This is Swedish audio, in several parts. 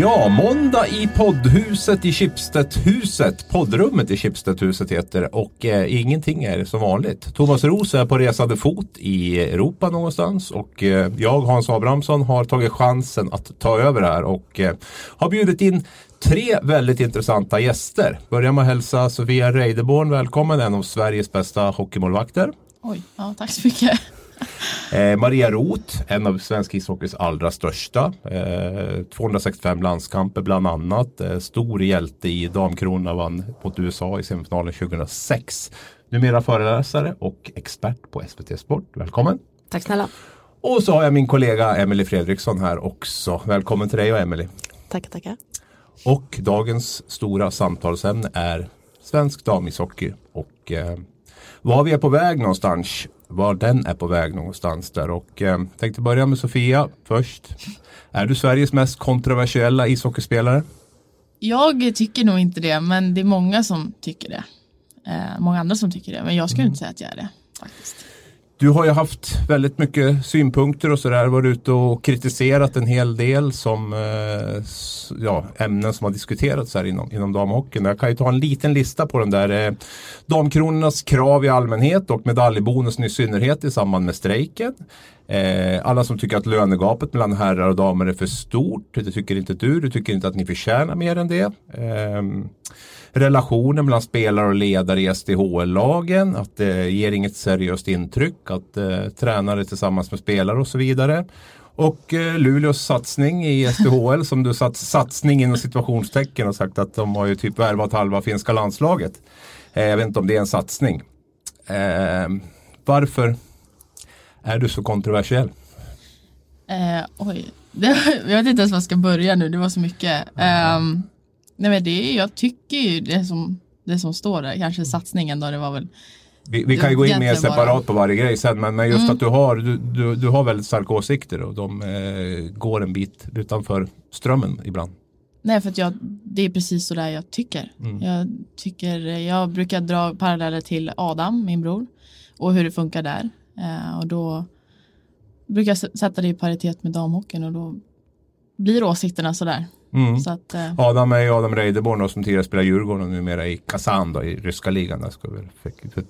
Ja, måndag i poddhuset i Schibsted-huset. Poddrummet i Schibsted-huset heter och eh, ingenting är som vanligt. Thomas Roos är på resande fot i Europa någonstans och eh, jag, Hans Abrahamsson, har tagit chansen att ta över här och eh, har bjudit in tre väldigt intressanta gäster. Börjar med att hälsa Sofia Reideborn välkommen, en av Sveriges bästa hockeymålvakter. Oj, ja, tack så mycket. Eh, Maria Roth, en av svensk ishockeys allra största. Eh, 265 landskamper bland annat. Eh, stor hjälte i damkronorna vann mot USA i semifinalen 2006. Numera föreläsare och expert på SVT Sport. Välkommen! Tack snälla! Och så har jag min kollega Emelie Fredriksson här också. Välkommen till dig och Emelie. Tackar, tackar. Och dagens stora samtalsämne är svensk damishockey och eh, var vi är på väg någonstans var den är på väg någonstans där. Och eh, tänkte börja med Sofia först. Är du Sveriges mest kontroversiella ishockeyspelare? Jag tycker nog inte det, men det är många som tycker det. Eh, många andra som tycker det, men jag skulle mm. inte säga att jag är det. faktiskt. Du har ju haft väldigt mycket synpunkter och sådär. Varit ute och kritiserat en hel del som eh, ja, ämnen som har diskuterats här inom, inom damhockeyn. Jag kan ju ta en liten lista på den där eh, damkronornas krav i allmänhet och medaljbonusen i synnerhet i samband med strejken. Eh, alla som tycker att lönegapet mellan herrar och damer är för stort. Det tycker inte du. Du tycker inte att ni förtjänar mer än det. Eh, relationen mellan spelare och ledare i SDHL-lagen. Att det ger inget seriöst intryck. Att eh, tränare tillsammans med spelare och så vidare. Och eh, Luleås satsning i SDHL som du satt satsning inom situationstecken och sagt att de har ju typ värvat halva finska landslaget. Eh, jag vet inte om det är en satsning. Eh, varför är du så kontroversiell? Eh, oj, jag vet inte ens var jag ska börja nu, det var så mycket. Um, Nej men det, jag tycker ju det som, det som står där, kanske satsningen då, det var väl vi, vi kan ju gå in mer separat på varje grej sen men, men just mm. att du har, du, du, du, har väldigt starka åsikter och de eh, går en bit utanför strömmen ibland. Nej för att jag, det är precis så där jag tycker. Mm. Jag tycker, jag brukar dra paralleller till Adam, min bror och hur det funkar där. Eh, och då brukar jag sätta det i paritet med damhockeyn och då blir åsikterna sådär. Mm. Att, eh. Adam är Adam Reideborn som tidigare spelade Djurgården och numera i Kazan då, i ryska ligan. Jag ska väl för, för,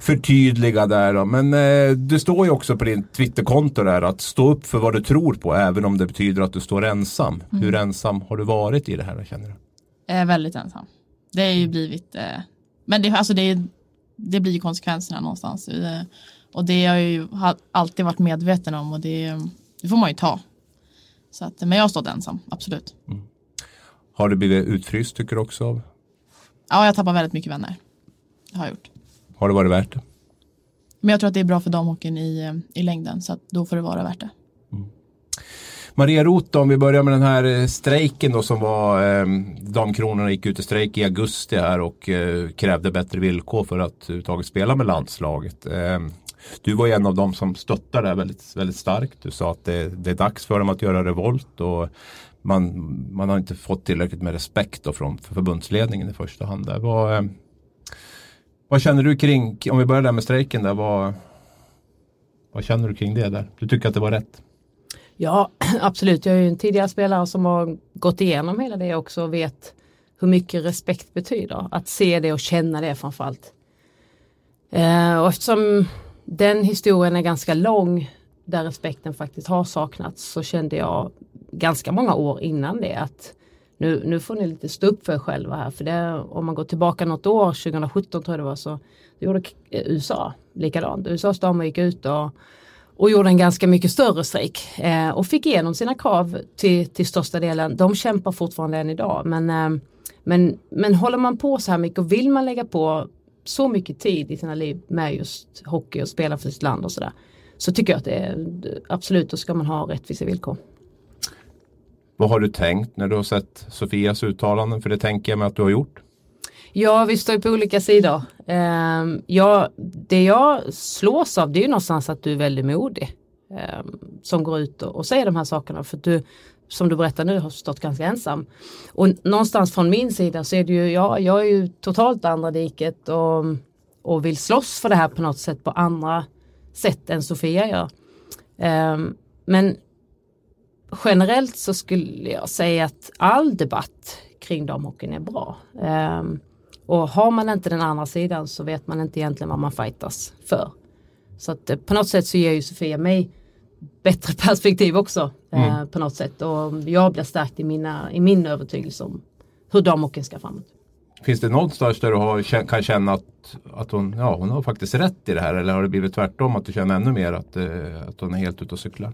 förtydliga där då. Men eh, det står ju också på din Twitterkonto där att stå upp för vad du tror på även om det betyder att du står ensam. Mm. Hur ensam har du varit i det här känner du? Eh, väldigt ensam. Det har ju blivit, eh, men det, alltså det, det blir konsekvenserna någonstans. Eh, och det har jag ju alltid varit medveten om och det, det får man ju ta. Så att, men jag har stått ensam, absolut. Mm. Har du blivit utfryst tycker du också? Av? Ja, jag tappar väldigt mycket vänner. Det har jag gjort. Har det varit värt det? Men jag tror att det är bra för damhockeyn i, eh, i längden så att då får det vara värt det. Mm. Maria Roth, om vi börjar med den här eh, strejken då som var eh, Damkronorna gick ut i strejk i augusti här och eh, krävde bättre villkor för att överhuvudtaget spela med landslaget. Eh, du var ju en av dem som stöttade det väldigt, väldigt starkt. Du sa att det, det, är dags för dem att göra revolt och man, man har inte fått tillräckligt med respekt då från förbundsledningen i första hand. Där. Vad, eh, vad känner du kring, om vi börjar där med strejken där, vad, vad känner du kring det där? Du tycker att det var rätt? Ja, absolut. Jag är ju en tidigare spelare som har gått igenom hela det också och vet hur mycket respekt betyder. Att se det och känna det framförallt. Eh, och eftersom den historien är ganska lång där respekten faktiskt har saknats så kände jag ganska många år innan det att nu, nu får ni lite stå upp för er själva här för det, om man går tillbaka något år, 2017 tror jag det var, så gjorde USA likadant. USAs damer gick ut och, och gjorde en ganska mycket större strejk eh, och fick igenom sina krav till, till största delen. De kämpar fortfarande än idag men, eh, men, men håller man på så här mycket och vill man lägga på så mycket tid i sina liv med just hockey och spela för sitt land och sådär. Så tycker jag att det är absolut, då ska man ha rättvisa villkor. Vad har du tänkt när du har sett Sofias uttalanden? För det tänker jag mig att du har gjort. Ja, vi står på olika sidor. Uh, ja, det jag slås av det är ju någonstans att du är väldigt modig eh, som går ut och, och säger de här sakerna. För du, som du berättar nu har stått ganska ensam. Och någonstans från min sida så är det ju, ja, jag är ju totalt andra diket och, och vill slåss för det här på något sätt på andra sätt än Sofia gör. Eh, men generellt så skulle jag säga att all debatt kring damhockeyn är bra. Um, och har man inte den andra sidan så vet man inte egentligen vad man fightas för. Så att eh, på något sätt så ger ju Sofia mig bättre perspektiv också eh, mm. eh, på något sätt och jag blir stärkt i, mina, i min övertygelse om hur damhockeyn ska framåt. Finns det någonstans där du har, kan känna att, att hon, ja, hon har faktiskt rätt i det här eller har det blivit tvärtom att du känner ännu mer att, eh, att hon är helt ute och cyklar?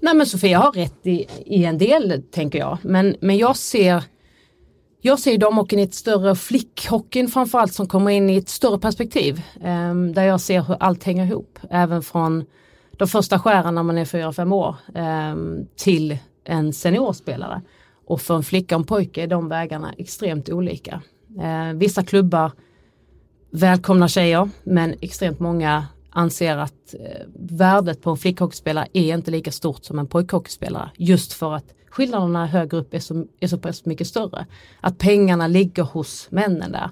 Nej men Sofia har rätt i, i en del tänker jag men, men jag ser jag ser damhockeyn i ett större flickhockeyn framförallt som kommer in i ett större perspektiv. Eh, där jag ser hur allt hänger ihop. Även från de första skären när man är 4-5 år ehm, till en seniorspelare. Och för en flicka och en pojke är de vägarna extremt olika. Ehm, vissa klubbar välkomnar tjejer men extremt många anser att eh, värdet på en flickhockeyspelare är inte lika stort som en pojkhockeyspelare. Just för att skillnaderna högre upp är så, är så pass mycket större. Att pengarna ligger hos männen där.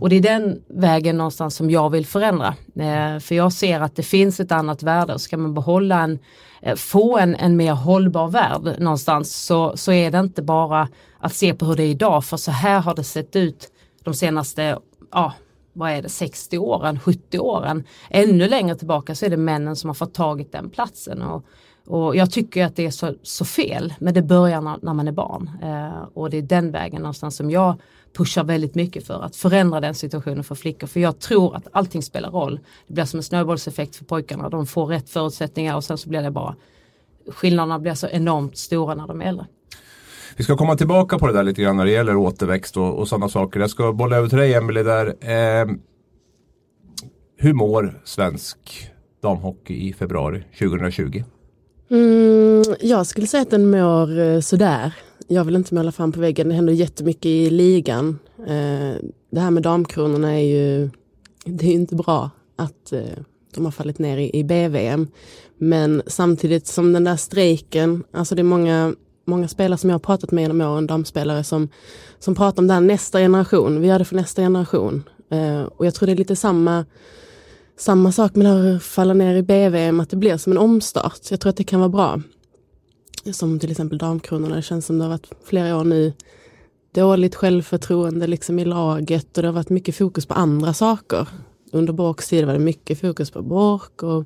Och det är den vägen någonstans som jag vill förändra. Eh, för jag ser att det finns ett annat värde och ska man behålla en, eh, få en, en mer hållbar värld någonstans så, så är det inte bara att se på hur det är idag för så här har det sett ut de senaste ja, vad är det, 60 åren, 70 åren. Ännu längre tillbaka så är det männen som har fått tagit den platsen. Och, och jag tycker att det är så, så fel, men det börjar när, när man är barn. Eh, och det är den vägen någonstans som jag pushar väldigt mycket för att förändra den situationen för flickor. För jag tror att allting spelar roll. Det blir som en snöbollseffekt för pojkarna. De får rätt förutsättningar och sen så blir det bara skillnaderna blir så enormt stora när de är äldre. Vi ska komma tillbaka på det där lite grann när det gäller återväxt och, och sådana saker. Jag ska bolla över till dig Emelie där. Eh, hur mår svensk damhockey i februari 2020? Mm, jag skulle säga att den mår eh, sådär. Jag vill inte måla fram på väggen. Det händer jättemycket i ligan. Eh, det här med damkronorna är ju, det är inte bra att eh, de har fallit ner i, i BVM. Men samtidigt som den där strejken, alltså det är många många spelare som jag har pratat med genom åren, damspelare som, som pratar om den nästa generation, vi gör det för nästa generation. Och jag tror det är lite samma, samma sak med att falla ner i BVM, att det blir som en omstart. Jag tror att det kan vara bra. Som till exempel damkronorna, det känns som det har varit flera år nu dåligt självförtroende liksom i laget och det har varit mycket fokus på andra saker. Under Borks tid var det mycket fokus på Bork och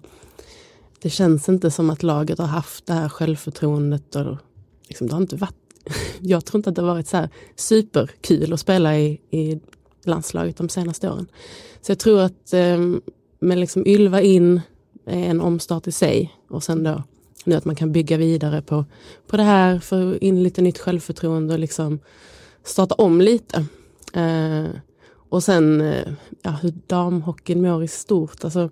det känns inte som att laget har haft det här självförtroendet och liksom, det har inte varit, jag tror inte att det har varit så här superkul att spela i, i landslaget de senaste åren. Så jag tror att eh, med liksom Ylva in är en omstart i sig och sen då nu att man kan bygga vidare på, på det här, få in lite nytt självförtroende och liksom starta om lite. Eh, och sen eh, ja, hur damhockeyn mår i stort. Alltså,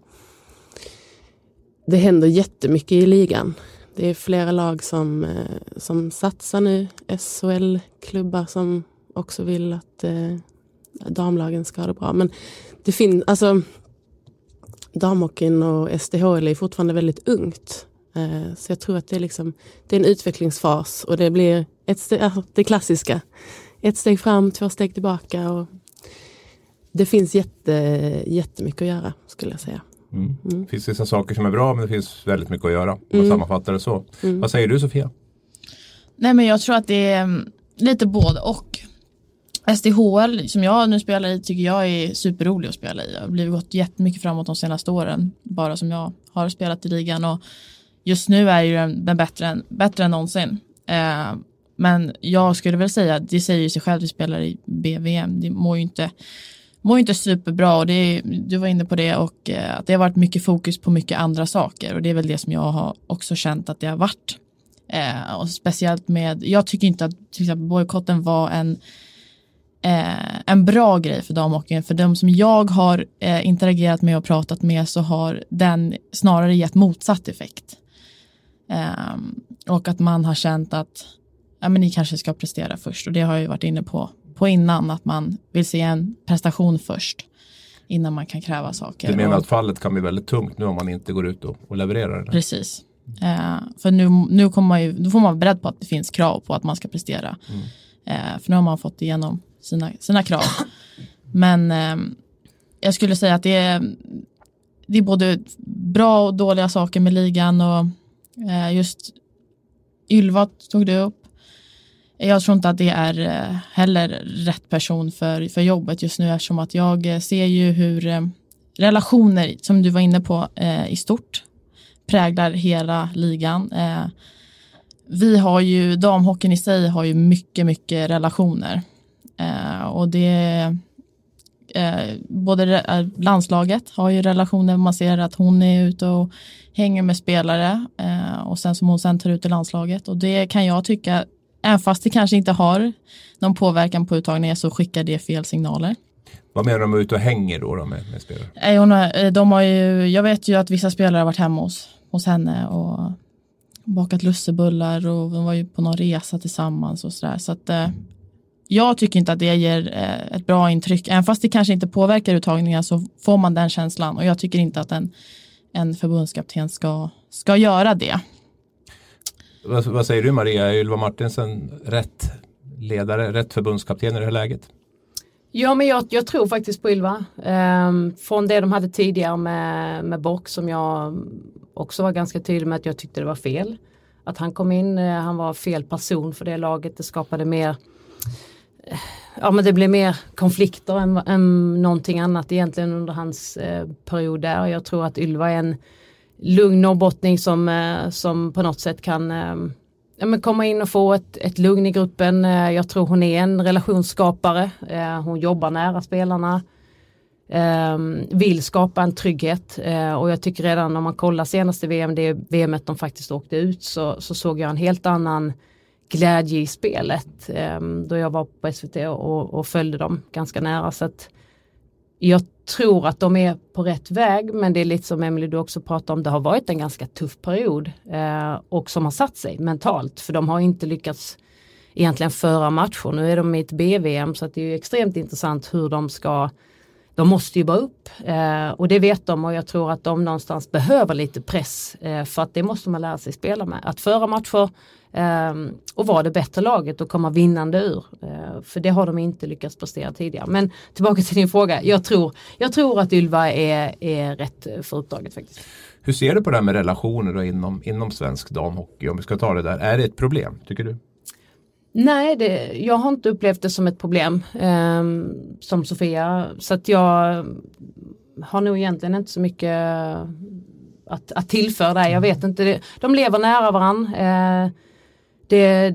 det händer jättemycket i ligan. Det är flera lag som, eh, som satsar nu. SHL-klubbar som också vill att eh, damlagen ska ha det bra. Men det finns, alltså damhockeyn och SDHL är fortfarande väldigt ungt. Eh, så jag tror att det är, liksom, det är en utvecklingsfas och det blir ett steg, det klassiska. Ett steg fram, två steg tillbaka. Och det finns jätte, jättemycket att göra skulle jag säga. Mm. Mm. Det finns vissa saker som är bra men det finns väldigt mycket att göra. Om man mm. sammanfattar det så. Mm. Vad säger du Sofia? Nej men jag tror att det är mm, lite både och. SDHL som jag nu spelar i tycker jag är superrolig att spela i. Jag har blivit gått jättemycket framåt de senaste åren. Bara som jag har spelat i ligan och just nu är ju den bättre än, bättre än någonsin. Eh, men jag skulle väl säga, det säger ju sig själv, vi spelar i BVM, det mår ju inte mår inte superbra och det, du var inne på det och eh, att det har varit mycket fokus på mycket andra saker och det är väl det som jag har också känt att det har varit. Eh, och speciellt med, jag tycker inte att till exempel bojkotten var en eh, en bra grej för damhockeyn. För de som jag har eh, interagerat med och pratat med så har den snarare gett motsatt effekt. Eh, och att man har känt att ja, men ni kanske ska prestera först och det har jag varit inne på på innan att man vill se en prestation först innan man kan kräva saker. Du menar och, att fallet kan bli väldigt tungt nu om man inte går ut och, och levererar? Det? Precis. Eh, för nu, nu kommer man ju, då får man vara beredd på att det finns krav på att man ska prestera. Mm. Eh, för nu har man fått igenom sina, sina krav. Men eh, jag skulle säga att det är, det är både bra och dåliga saker med ligan och eh, just Ylva tog du upp. Jag tror inte att det är eh, heller rätt person för, för jobbet just nu eftersom att jag eh, ser ju hur ehm, relationer, som du var inne på, eh, i stort präglar hela ligan. Vi har ju, damhockeyn i sig har ju mycket, mycket relationer. Och det både landslaget har ju relationer, man ser att hon är ute och hänger med spelare och sen som hon sen tar ut i landslaget och det kan jag tycka Även fast det kanske inte har någon påverkan på uttagningen så skickar det fel signaler. Vad menar du med ute och hänger då, då med, med spelare? Eh, de har ju, jag vet ju att vissa spelare har varit hemma hos, hos henne och bakat lussebullar och de var ju på någon resa tillsammans och sådär. Så att eh, jag tycker inte att det ger eh, ett bra intryck. Även fast det kanske inte påverkar uttagningen så får man den känslan och jag tycker inte att en, en förbundskapten ska, ska göra det. Vad, vad, säger du Maria, är Ylva Martinsen rätt ledare, rätt förbundskapten i det här läget? Ja men jag, jag tror faktiskt på Ylva. Ehm, från det de hade tidigare med, med Bock som jag också var ganska tydlig med att jag tyckte det var fel. Att han kom in, eh, han var fel person för det laget, det skapade mer Ja men det blev mer konflikter än, än någonting annat egentligen under hans eh, period där. Jag tror att Ylva är en lugn norrbottning som, eh, som på något sätt kan eh, ja, men komma in och få ett, ett lugn i gruppen. Eh, jag tror hon är en relationsskapare. Eh, hon jobbar nära spelarna. Eh, vill skapa en trygghet eh, och jag tycker redan om man kollar senaste VM, det VMet de faktiskt åkte ut så, så såg jag en helt annan glädje i spelet ehm, då jag var på SVT och, och följde dem ganska nära. Så att jag tror att de är på rätt väg men det är lite som Emelie du också pratar om, det har varit en ganska tuff period eh, och som har satt sig mentalt för de har inte lyckats egentligen föra matcher. Nu är de i ett BVM så att det är extremt intressant hur de ska de måste ju bara upp eh, och det vet de och jag tror att de någonstans behöver lite press eh, för att det måste man lära sig spela med. Att föra matcher eh, och vara det bättre laget och komma vinnande ur. Eh, för det har de inte lyckats prestera tidigare. Men tillbaka till din fråga. Jag tror, jag tror att Ylva är, är rätt för uppdraget faktiskt. Hur ser du på det här med relationer då inom, inom svensk damhockey? Om vi ska ta det där. Är det ett problem tycker du? Nej, det, jag har inte upplevt det som ett problem eh, som Sofia. Så att jag har nog egentligen inte så mycket att, att tillföra där. Jag vet inte, de lever nära varandra. Eh, det,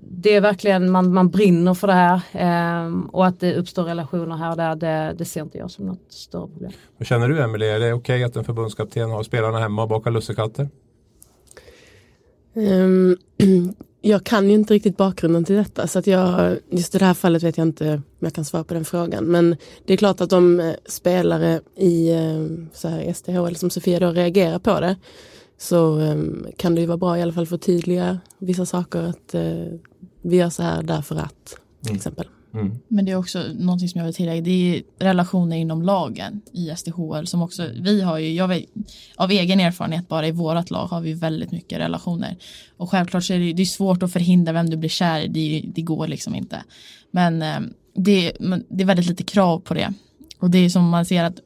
det är verkligen, man, man brinner för det här eh, och att det uppstår relationer här och där, det, det ser inte jag som något större problem. Vad känner du Emelie, är det okej okay att en förbundskapten har spelarna hemma och bakar lussekatter? Um, jag kan ju inte riktigt bakgrunden till detta så att jag, just i det här fallet vet jag inte om jag kan svara på den frågan. Men det är klart att om eh, spelare i eh, så här SDHL som Sofia då reagerar på det så um, kan det ju vara bra i alla fall för att tydliga vissa saker att uh, vi gör så här därför att till mm. exempel. Mm. Men det är också någonting som jag vill tillägga, det är relationer inom lagen i SDHL som också, vi har ju, jag vet, av egen erfarenhet bara i vårat lag har vi väldigt mycket relationer. Och självklart så är det, det är svårt att förhindra vem du blir kär i, det, det går liksom inte. Men eh, det, det är väldigt lite krav på det. Och det är som man ser att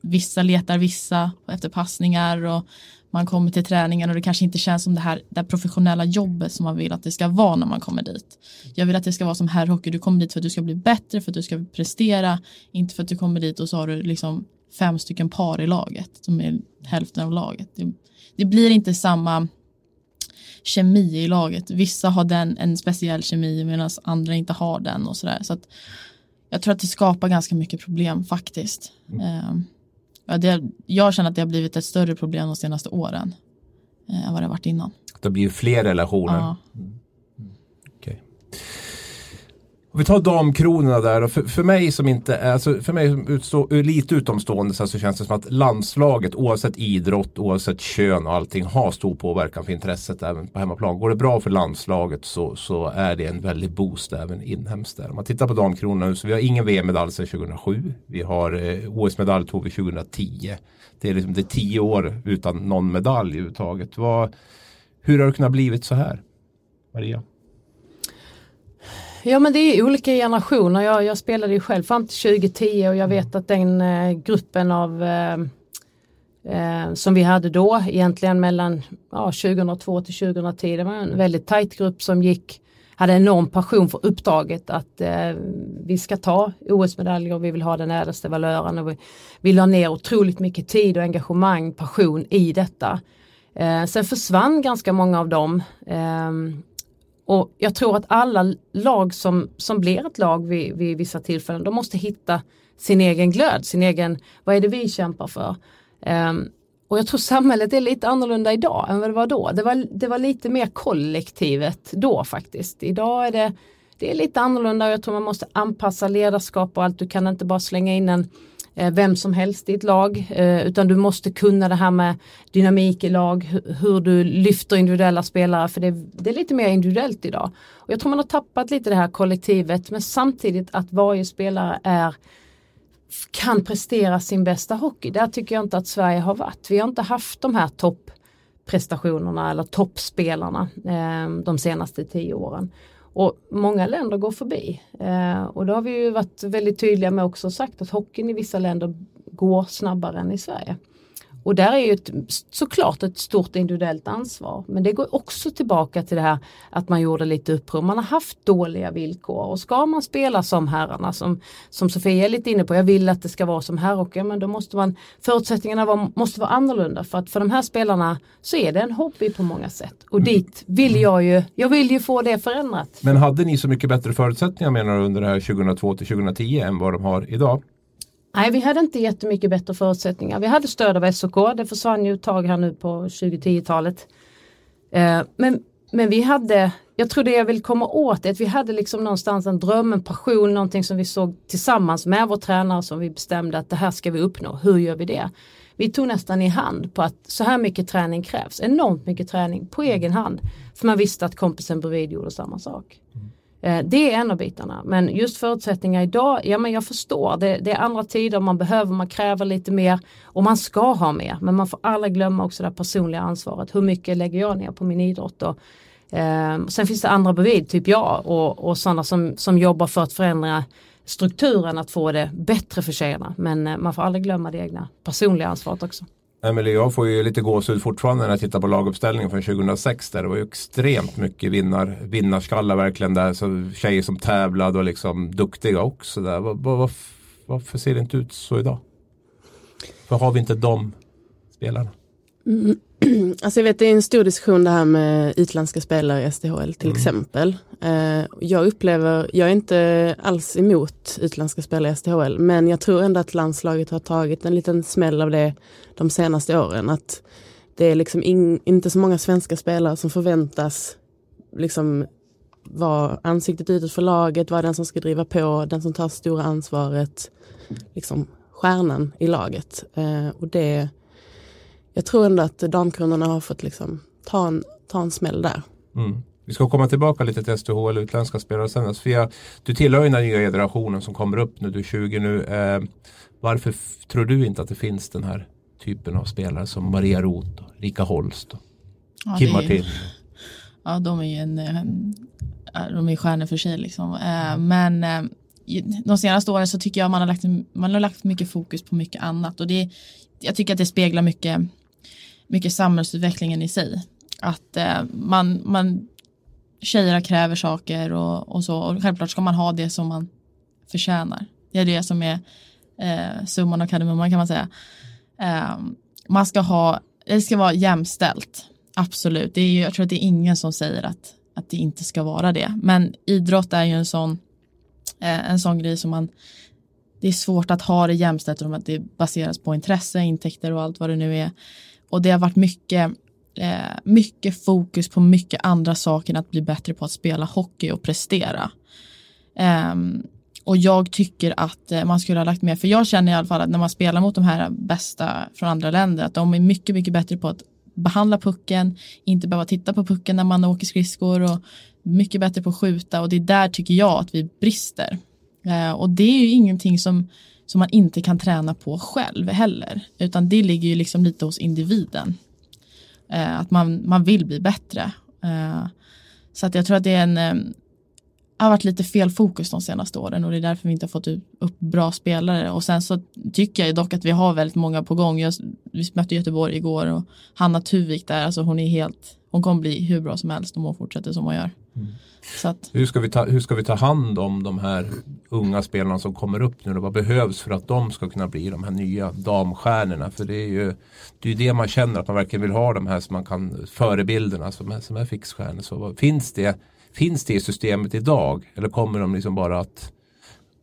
vissa letar vissa efter passningar och man kommer till träningen och det kanske inte känns som det här det professionella jobbet som man vill att det ska vara när man kommer dit. Jag vill att det ska vara som herrhockey, du kommer dit för att du ska bli bättre, för att du ska prestera, inte för att du kommer dit och så har du liksom fem stycken par i laget som är hälften av laget. Det, det blir inte samma kemi i laget. Vissa har den, en speciell kemi medan andra inte har den och sådär. Så att jag tror att det skapar ganska mycket problem faktiskt. Mm. Um, Ja, det, jag känner att det har blivit ett större problem de senaste åren eh, än vad det har varit innan. Det blir fler relationer. Ja. Mm. Om vi tar damkronorna där och för, för mig som inte är, alltså för mig som utstå, lite utomstående så, så känns det som att landslaget oavsett idrott, oavsett kön och allting har stor påverkan för intresset även på hemmaplan. Går det bra för landslaget så, så är det en väldig boost även inhemskt där. Om man tittar på damkronorna nu så vi har ingen VM-medalj sedan 2007. Vi har eh, OS-medalj tog vi 2010. Det är, liksom, det är tio år utan någon medalj överhuvudtaget. Vad, hur har det kunnat blivit så här? Maria? Ja men det är olika generationer. Jag, jag spelade ju själv fram till 2010 och jag vet att den eh, gruppen av eh, eh, som vi hade då egentligen mellan ja, 2002 till 2010. Det var en väldigt tajt grupp som gick hade enorm passion för uppdraget att eh, vi ska ta OS-medaljer och vi vill ha den ädlaste valören. Och vi, vi la ner otroligt mycket tid och engagemang, passion i detta. Eh, sen försvann ganska många av dem. Och jag tror att alla lag som, som blir ett lag vid, vid vissa tillfällen, de måste hitta sin egen glöd, sin egen, vad är det vi kämpar för? Um, och jag tror samhället är lite annorlunda idag än vad det var då. Det var, det var lite mer kollektivet då faktiskt. Idag är det, det är lite annorlunda och jag tror man måste anpassa ledarskap och allt. Du kan inte bara slänga in en Eh, vem som helst i ett lag eh, utan du måste kunna det här med dynamik i lag, hur du lyfter individuella spelare för det, det är lite mer individuellt idag. Och jag tror man har tappat lite det här kollektivet men samtidigt att varje spelare är kan prestera sin bästa hockey. Där tycker jag inte att Sverige har varit. Vi har inte haft de här topprestationerna eller toppspelarna eh, de senaste tio åren. Och många länder går förbi. Eh, och då har vi ju varit väldigt tydliga med också sagt att hockeyn i vissa länder går snabbare än i Sverige. Och där är ju ett, såklart ett stort individuellt ansvar. Men det går också tillbaka till det här att man gjorde lite uppror. Man har haft dåliga villkor och ska man spela som herrarna som, som Sofia är lite inne på. Jag vill att det ska vara som herrhockey men då måste man förutsättningarna var, måste vara annorlunda för att för de här spelarna så är det en hobby på många sätt. Och mm. dit vill jag ju, jag vill ju få det förändrat. Men hade ni så mycket bättre förutsättningar menar du under det här 2002 till 2010 än vad de har idag? Nej, vi hade inte jättemycket bättre förutsättningar. Vi hade stöd av SOK, det försvann ju ett tag här nu på 2010-talet. Eh, men, men vi hade, jag tror det jag vill komma åt är att vi hade liksom någonstans en dröm, en passion, någonting som vi såg tillsammans med vår tränare som vi bestämde att det här ska vi uppnå. Hur gör vi det? Vi tog nästan i hand på att så här mycket träning krävs, enormt mycket träning på egen hand. För man visste att kompisen bredvid gjorde samma sak. Mm. Eh, det är en av bitarna. Men just förutsättningar idag, ja men jag förstår. Det, det, är andra tider, man behöver, man kräver lite mer och man ska ha mer. Men man får aldrig glömma också det personliga ansvaret. Hur mycket lägger jag ner på min idrott? Och, eh, sen finns det andra bredvid, typ jag och, och sådana som, som jobbar för att förändra strukturen att få det bättre för tjejerna. Men eh, man får aldrig glömma det egna personliga ansvaret också. Emelie, jag får ju lite gåshud fortfarande när jag tittar på laguppställningen från 2006 där det var ju extremt mycket vinnar, vinnarskallar verkligen där. Så tjejer som tävlade och liksom duktiga också där. Var, var, varför ser det inte ut så idag? Varför har vi inte de spelarna? Mm. Alltså jag vet det är en stor diskussion det här med utländska spelare i SDHL till mm. exempel. Eh, jag upplever, jag är inte alls emot utländska spelare i SDHL men jag tror ändå att landslaget har tagit en liten smäll av det de senaste åren. Att det är liksom in, inte så många svenska spelare som förväntas liksom vara ansiktet utåt för laget, vara den som ska driva på, den som tar stora ansvaret, liksom stjärnan i laget. Eh, och det jag tror ändå att damkronorna har fått liksom ta en, ta en smäll där. Mm. Vi ska komma tillbaka lite till SDH eller utländska spelare sen. Sofia, du tillhör ju den nya generationen som kommer upp nu, du är 20 nu. Eh, varför tror du inte att det finns den här typen av spelare som Maria Roth, Rika Holst och ja, Kim Martin? Ja, de är ju en, en, de är stjärnor för sig liksom. Eh, men eh, de senaste åren så tycker jag man har lagt, man har lagt mycket fokus på mycket annat och det, jag tycker att det speglar mycket mycket samhällsutvecklingen i sig. Att eh, man, man tjejerna kräver saker och, och så och självklart ska man ha det som man förtjänar. Det är det som är eh, summan av kardemumman kan man säga. Eh, man ska ha, det ska vara jämställt. Absolut, det är, ju jag tror att det är ingen som säger att, att det inte ska vara det. Men idrott är ju en sån, eh, en sån grej som man det är svårt att ha det jämställt om att det baseras på intresse, intäkter och allt vad det nu är. Och det har varit mycket, eh, mycket fokus på mycket andra saker än att bli bättre på att spela hockey och prestera. Eh, och jag tycker att eh, man skulle ha lagt mer, för jag känner i alla fall att när man spelar mot de här bästa från andra länder, att de är mycket, mycket bättre på att behandla pucken, inte behöva titta på pucken när man åker skridskor och mycket bättre på att skjuta och det är där tycker jag att vi brister. Eh, och det är ju ingenting som som man inte kan träna på själv heller. Utan det ligger ju liksom lite hos individen. Eh, att man, man vill bli bättre. Eh, så att jag tror att det är en... Eh, har varit lite fel fokus de senaste åren och det är därför vi inte har fått upp bra spelare och sen så tycker jag dock att vi har väldigt många på gång. Jag, vi mötte Göteborg igår och Hanna Tuvik där, alltså hon är helt, hon kommer bli hur bra som helst om hon fortsätter som hon gör. Mm. Att, hur, ska vi ta, hur ska vi ta hand om de här unga spelarna som kommer upp nu? Vad behövs för att de ska kunna bli de här nya damstjärnorna? För det är ju det, är det man känner att man verkligen vill ha de här som man kan förebilderna som är, som är fixstjärnor. Så finns det Finns det i systemet idag? Eller kommer de liksom bara att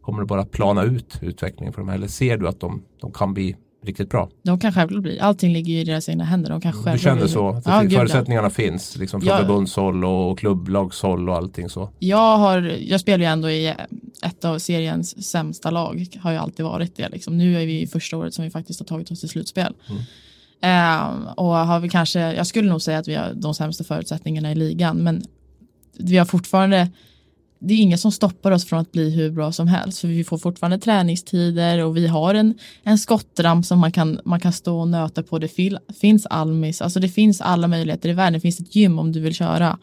Kommer det bara att plana ut utvecklingen för dem? Eller ser du att de, de kan bli riktigt bra? De kan självklart bli. Allting ligger ju i deras egna händer. De kan du känner så? Att ja, förutsättningarna finns liksom från ja. förbundshåll och klubblagshåll och allting så? Jag, har, jag spelar ju ändå i ett av seriens sämsta lag. Har ju alltid varit det. Liksom. Nu är vi i första året som vi faktiskt har tagit oss till slutspel. Mm. Uh, och har vi kanske, jag skulle nog säga att vi har de sämsta förutsättningarna i ligan. Men vi har fortfarande det är inget som stoppar oss från att bli hur bra som helst för vi får fortfarande träningstider och vi har en, en skottramp som man kan, man kan stå och nöta på. Det fil, finns Almis, alltså det finns alla möjligheter i världen. Det finns ett gym om du vill köra.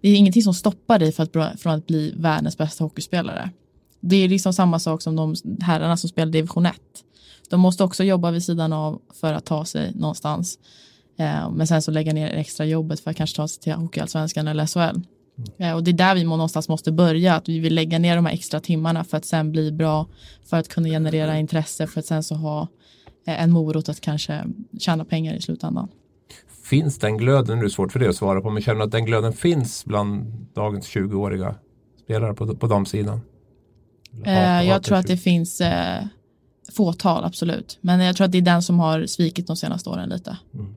Det är ingenting som stoppar dig för att, från att bli världens bästa hockeyspelare. Det är liksom samma sak som de herrarna som spelar division 1. De måste också jobba vid sidan av för att ta sig någonstans. Eh, men sen så lägga ner extra jobbet för att kanske ta sig till Hockeyallsvenskan eller SHL. Mm. Och det är där vi någonstans måste börja, att vi vill lägga ner de här extra timmarna för att sen bli bra, för att kunna generera intresse, för att sen så ha eh, en morot att kanske tjäna pengar i slutändan. Finns den glöden, nu är det svårt för det att svara på, men känner du att den glöden finns bland dagens 20-åriga spelare på, på damsidan? Eh, jag tror att det finns eh, fåtal, absolut. Men jag tror att det är den som har svikit de senaste åren lite. Mm.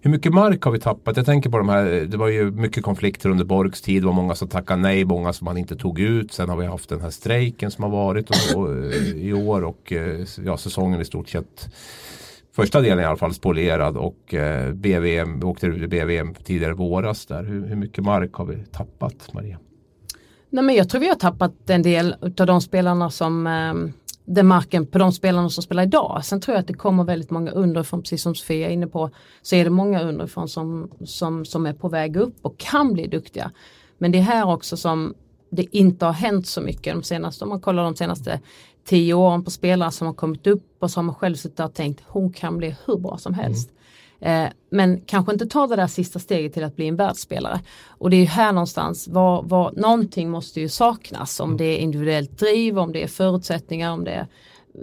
Hur mycket mark har vi tappat? Jag tänker på de här, det var ju mycket konflikter under Borgs tid. Det var många som tackade nej, många som man inte tog ut. Sen har vi haft den här strejken som har varit och, och, eh, i år och eh, ja, säsongen i stort sett första delen i alla fall spolierad och eh, BVM, vi åkte ut i BVM tidigare våras där. Hur, hur mycket mark har vi tappat Maria? Nej, men jag tror vi har tappat en del av de spelarna som eh, den marken på de spelarna som spelar idag. Sen tror jag att det kommer väldigt många underifrån, precis som Sofia är inne på, så är det många underifrån som, som, som är på väg upp och kan bli duktiga. Men det är här också som det inte har hänt så mycket de senaste, om man kollar de senaste tio åren på spelare som har kommit upp och så har man själv suttit och tänkt hon kan bli hur bra som helst. Mm. Eh, men kanske inte ta det där sista steget till att bli en världsspelare. Och det är här någonstans, var, var, någonting måste ju saknas. Om det är individuellt driv, om det är förutsättningar, om det är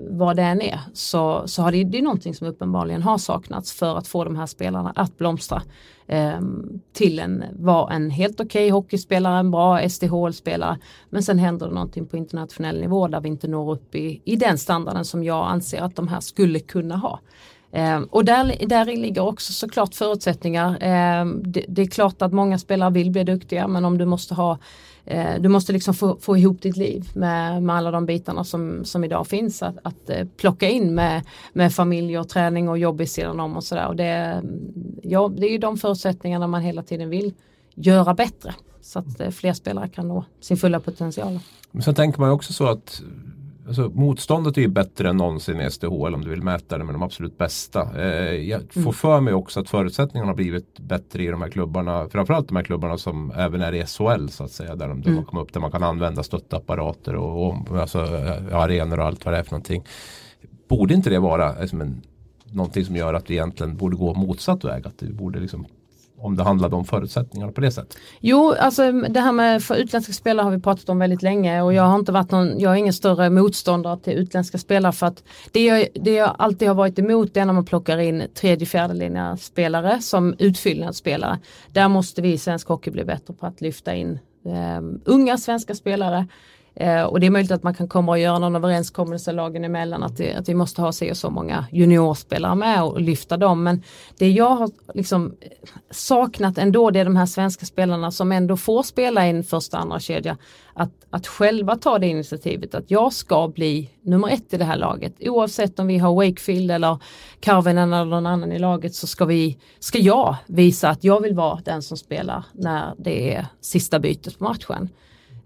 vad det än är. Så, så har det, det är någonting som uppenbarligen har saknats för att få de här spelarna att blomstra. Eh, till en, vara en helt okej okay hockeyspelare, en bra SDHL-spelare men sen händer det någonting på internationell nivå där vi inte når upp i, i den standarden som jag anser att de här skulle kunna ha. Eh, och där, där ligger också såklart förutsättningar. Eh, det, det, är klart att många spelare vill bli duktiga men om du måste ha eh, du måste liksom få, få ihop ditt liv med, med alla de bitarna som, som idag finns att, att eh, plocka in med, med familj och träning och jobb i sidan om och sådär. det, ja, det är ju de förutsättningarna man hela tiden vill göra bättre så att eh, fler spelare kan nå sin fulla potential. Men sen tänker man också så att Alltså, motståndet är ju bättre än någonsin i SDHL om du vill mäta det med de absolut bästa. Eh, jag får mm. för mig också att förutsättningarna har blivit bättre i de här klubbarna. Framförallt de här klubbarna som även är i SHL så att säga. Där de, mm. man kommer upp där man kan använda stöttapparater och, och alltså, eh, arenor och allt vad det är för någonting. Borde inte det vara liksom en, någonting som gör att vi egentligen borde gå motsatt väg? Att vi borde liksom om det handlade om förutsättningarna på det sättet? Jo, alltså det här med för utländska spelare har vi pratat om väldigt länge och jag har inte varit någon, jag är ingen större motståndare till utländska spelare för att det jag, det jag alltid har varit emot är när man plockar in tredje fjärde spelare som utfyllnadsspelare. Där måste vi i svensk hockey bli bättre på att lyfta in eh, unga svenska spelare Eh, och det är möjligt att man kan komma och göra någon överenskommelse lagen emellan att, det, att vi måste ha sig och så många juniorspelare med och lyfta dem. Men det jag har liksom eh, saknat ändå det är de här svenska spelarna som ändå får spela i en första andra kedja. Att, att själva ta det initiativet att jag ska bli nummer ett i det här laget. Oavsett om vi har Wakefield eller Carvenen eller någon annan i laget så ska, vi, ska jag visa att jag vill vara den som spelar när det är sista bytet på matchen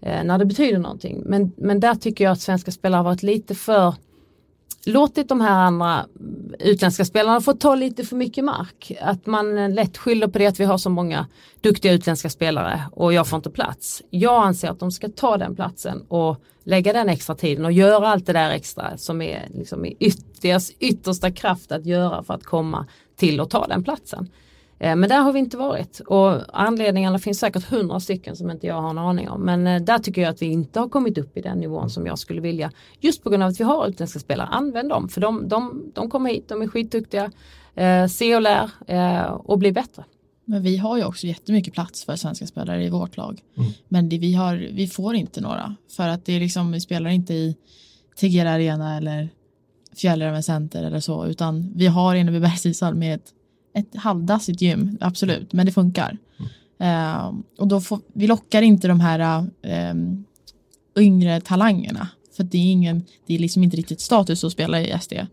Eh, när det betyder någonting. Men, men där tycker jag att svenska spelare har varit lite för låtit de här andra utländska spelarna få ta lite för mycket mark. Att man lätt skyller på det att vi har så många duktiga utländska spelare och jag får inte plats. Jag anser att de ska ta den platsen och lägga den extra tiden och göra allt det där extra som är liksom i yt deras yttersta kraft att göra för att komma till och ta den platsen. Eh, men där har vi inte varit och anledningarna finns säkert hundra stycken som inte jag har en aning om. Men eh, där tycker jag att vi inte har kommit upp i den nivån som jag skulle vilja. Just på grund av att vi har utländska spelare, använd dem för de, de, de kommer hit, de är skitduktiga, eh, se och lär eh, och bli bättre. Men vi har ju också jättemycket plats för svenska spelare i vårt lag. Mm. Men det, vi, har, vi får inte några för att det är liksom, vi spelar inte i Tegera Arena eller Fjällräven Center eller så utan vi har Enebybergs ishall med ett ett halvdassigt gym, absolut, men det funkar. Mm. Uh, och då får, vi lockar inte de här uh, yngre talangerna. För det är, ingen, det är liksom inte riktigt status att spela i SD. Uh,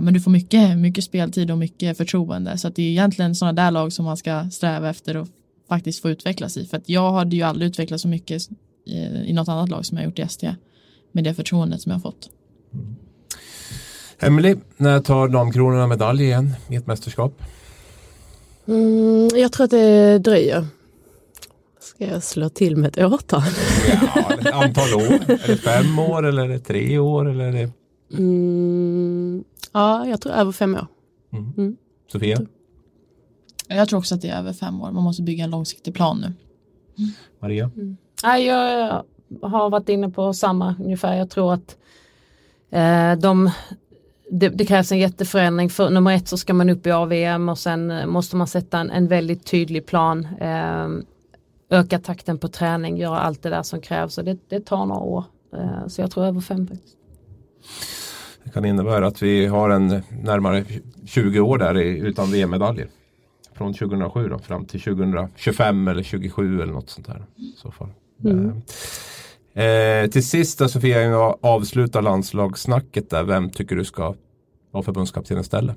men du får mycket, mycket speltid och mycket förtroende. Så det är egentligen sådana där lag som man ska sträva efter och faktiskt få utvecklas i. För att jag hade ju aldrig utvecklats så mycket i, i något annat lag som jag gjort i SD. Med det förtroendet som jag har fått. Mm. Emily, när tar Damkronorna medalj igen i ett mästerskap? Mm, jag tror att det dröjer. Ska jag slå till med ett årtal? Ja, ett antal år. Är det fem år eller är det tre år? Eller är det... Mm, ja, jag tror över fem år. Mm. mm. Sofia? Jag tror också att det är över fem år. Man måste bygga en långsiktig plan nu. Maria? Mm. Ja, jag har varit inne på samma ungefär. Jag tror att eh, de det, det, krävs en jätteförändring. För nummer ett så ska man upp i AVM och sen eh, måste man sätta en, en väldigt tydlig plan. Eh, öka takten på träning, göra allt det där som krävs och det, det tar några år. Eh, så jag tror över fem faktiskt. Det kan innebära att vi har en närmare 20 år där utan VM-medaljer. Från 2007 då, fram till 2025 eller 2027 eller något sånt där. Så fall. Mm. Eh, Eh, till sist då Sofia, jag avslutar landslagssnacket där. Vem tycker du ska vara förbundskapten istället?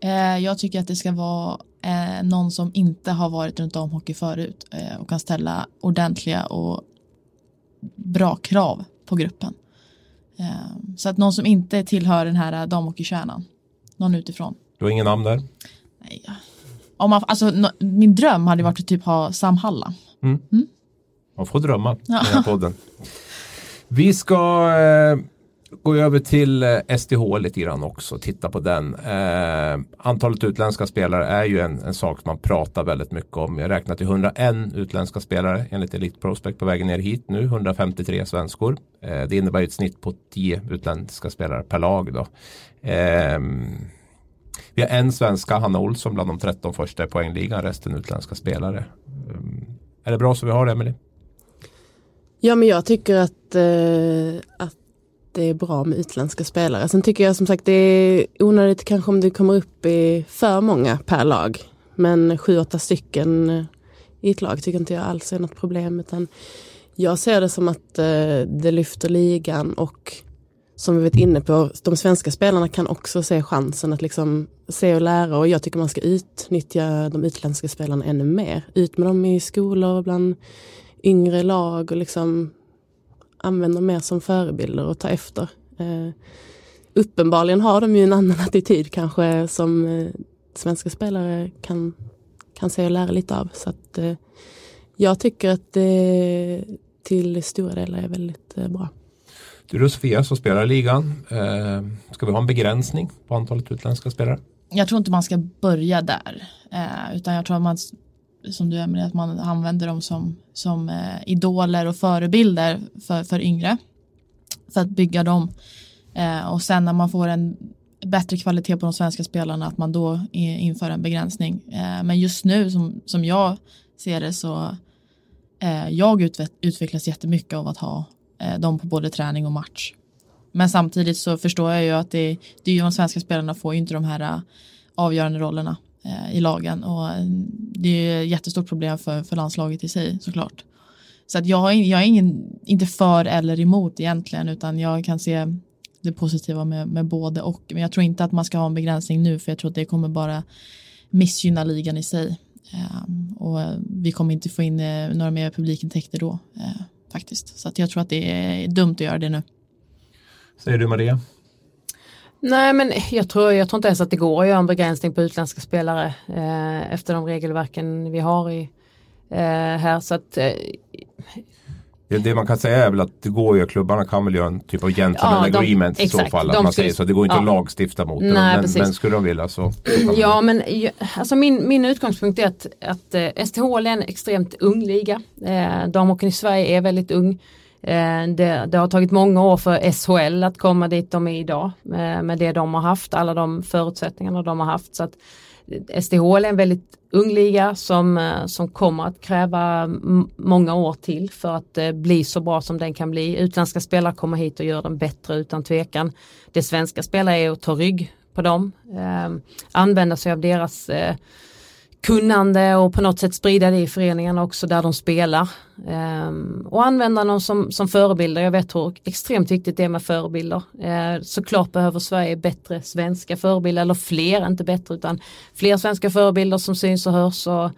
Eh, jag tycker att det ska vara eh, någon som inte har varit runt damhockey förut eh, och kan ställa ordentliga och bra krav på gruppen. Eh, så att någon som inte tillhör den här damhockeykärnan. Någon utifrån. Du har ingen namn där? Nej. Om man, alltså, no, min dröm hade varit att typ ha Sam Halla. Mm. Mm? Man får drömma i den här podden. Vi ska eh, gå över till eh, SDH lite grann också, titta på den. Eh, antalet utländska spelare är ju en, en sak man pratar väldigt mycket om. Jag räknar till 101 utländska spelare enligt Elite Prospect på vägen ner hit nu, 153 svenskor. Eh, det innebär ett snitt på 10 utländska spelare per lag. Då. Eh, vi har en svenska, Hanna Olsson, bland de 13 första i poängligan, resten utländska spelare. Eh, är det bra så vi har det, Emelie? Ja men jag tycker att, eh, att det är bra med utländska spelare. Sen tycker jag som sagt det är onödigt kanske om det kommer upp i för många per lag. Men sju, åtta stycken eh, i ett lag tycker inte jag alls är något problem. Utan jag ser det som att eh, det lyfter ligan och som vi varit inne på, de svenska spelarna kan också se chansen att liksom se och lära och jag tycker man ska utnyttja de utländska spelarna ännu mer. Ut med dem i skolor, och bland yngre lag och liksom använder mer som förebilder och ta efter. Eh, uppenbarligen har de ju en annan attityd kanske som eh, svenska spelare kan, kan se och lära lite av. Så att, eh, jag tycker att det till stora delar är väldigt eh, bra. Du är Sofia som spelar i ligan. Eh, ska vi ha en begränsning på antalet utländska spelare? Jag tror inte man ska börja där. Eh, utan jag tror att man som du Emelie, att man använder dem som, som eh, idoler och förebilder för, för yngre. För att bygga dem. Eh, och sen när man får en bättre kvalitet på de svenska spelarna att man då inför en begränsning. Eh, men just nu som, som jag ser det så eh, jag utve utvecklas jättemycket av att ha eh, dem på både träning och match. Men samtidigt så förstår jag ju att det, det är ju de svenska spelarna får ju inte de här eh, avgörande rollerna Eh, i lagen och eh, det är ett jättestort problem för, för landslaget i sig såklart. Så att jag, jag är ingen, inte för eller emot egentligen utan jag kan se det positiva med, med både och. Men jag tror inte att man ska ha en begränsning nu för jag tror att det kommer bara missgynna ligan i sig. Ehm, och eh, vi kommer inte få in några mer publikintäkter då faktiskt. Så att jag tror att det är dumt att göra det nu. Säger du Maria? Nej men jag tror, jag tror inte ens att det går att göra en begränsning på utländska spelare eh, efter de regelverken vi har i, eh, här. Så att, eh, Ja, det man kan säga är väl att det går ju, klubbarna kan väl göra en typ av gentleman Ja, de- agreement i så fall. Att man skulle- säger så. Det går inte ja. att lagstifta mot det. Nej, Men, precis. men skulle de vilja så. så kan man- Ja men alltså min, min utgångspunkt är att, att eh, STHL är en extremt ung liga. Eh, damhockeyn i Sverige är väldigt ung. Eh, det, det har tagit många år för SHL att komma dit de är idag eh, med det de har haft, alla de förutsättningarna de har haft. Så att eh, är en väldigt ung liga som, eh, som kommer att kräva många år till för att bli så bra som den kan bli. Utländska spelare kommer hit och gör den bättre utan tvekan. Det svenska spelare är att ta rygg på dem, eh, använda sig av deras eh, kunnande och på något sätt sprida det i föreningarna också där de spelar. Ehm, och använda dem som, som förebilder. Jag vet hur extremt viktigt det är med förebilder. Eh, såklart behöver Sverige bättre svenska förebilder, eller fler, inte bättre utan fler svenska förebilder som syns och hörs. Och,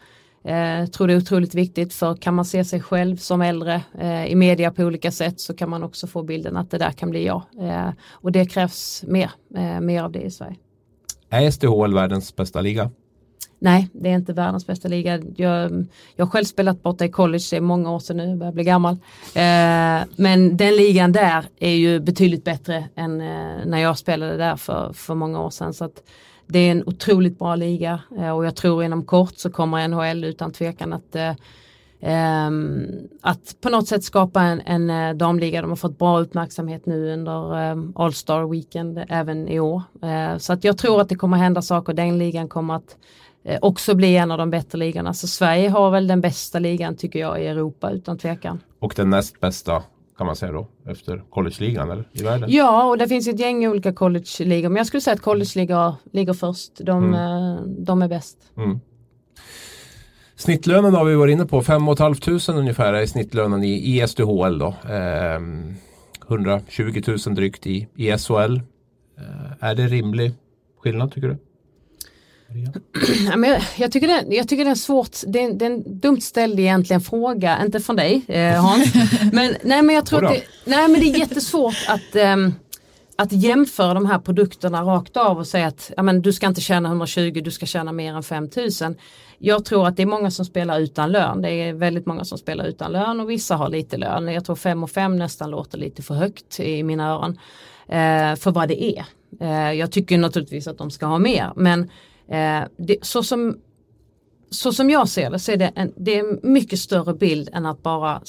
eh, tror det är otroligt viktigt för kan man se sig själv som äldre eh, i media på olika sätt så kan man också få bilden att det där kan bli jag. Eh, och det krävs mer, eh, mer av det i Sverige. Är SDHL världens bästa liga? Nej, det är inte världens bästa liga. Jag, jag har själv spelat borta i college, det är många år sedan nu, jag börjar bli gammal. Eh, men den ligan där är ju betydligt bättre än eh, när jag spelade där för, för många år sedan. Så att det är en otroligt bra liga eh, och jag tror inom kort så kommer NHL utan tvekan att eh, ehm, att på något sätt skapa en, en eh, damliga. De har fått bra uppmärksamhet nu under eh, All Star Weekend även i år. Eh, så att jag tror att det kommer hända saker. Den ligan kommer att också bli en av de bättre ligorna. Så Sverige har väl den bästa ligan tycker jag i Europa utan tvekan. Och den näst bästa kan man säga då efter collegeligan eller i världen? Ja och det finns ett gäng olika college-ligor men jag skulle säga att college-ligor ligger först. De, eh, de är bäst. Mm. Snittlönen har vi varit inne på, 5 500 ungefär är snittlönen i, i SDHL då. Ehm, 120 000 drygt i, i SHL. Eh, är det rimlig skillnad tycker du? Ja, men jag, tycker det, jag tycker det är svårt, det är, det är en dumt ställd egentligen fråga, inte från dig eh, Hans. men, nej, men jag tror att det, nej, men det är jättesvårt att, ehm, att jämföra de här produkterna rakt av och säga att ja, men du ska inte tjäna 120, du ska tjäna mer än 5000. Jag tror att det är många som spelar utan lön. Det är väldigt många som spelar utan lön och vissa har lite lön. Jag tror 5 och 5 nästan låter lite för högt i mina öron. Eh, för vad det är. Eh, jag tycker naturligtvis att de ska ha mer men eh, det, så som så som jag ser det så är det en, det är en mycket större bild än att bara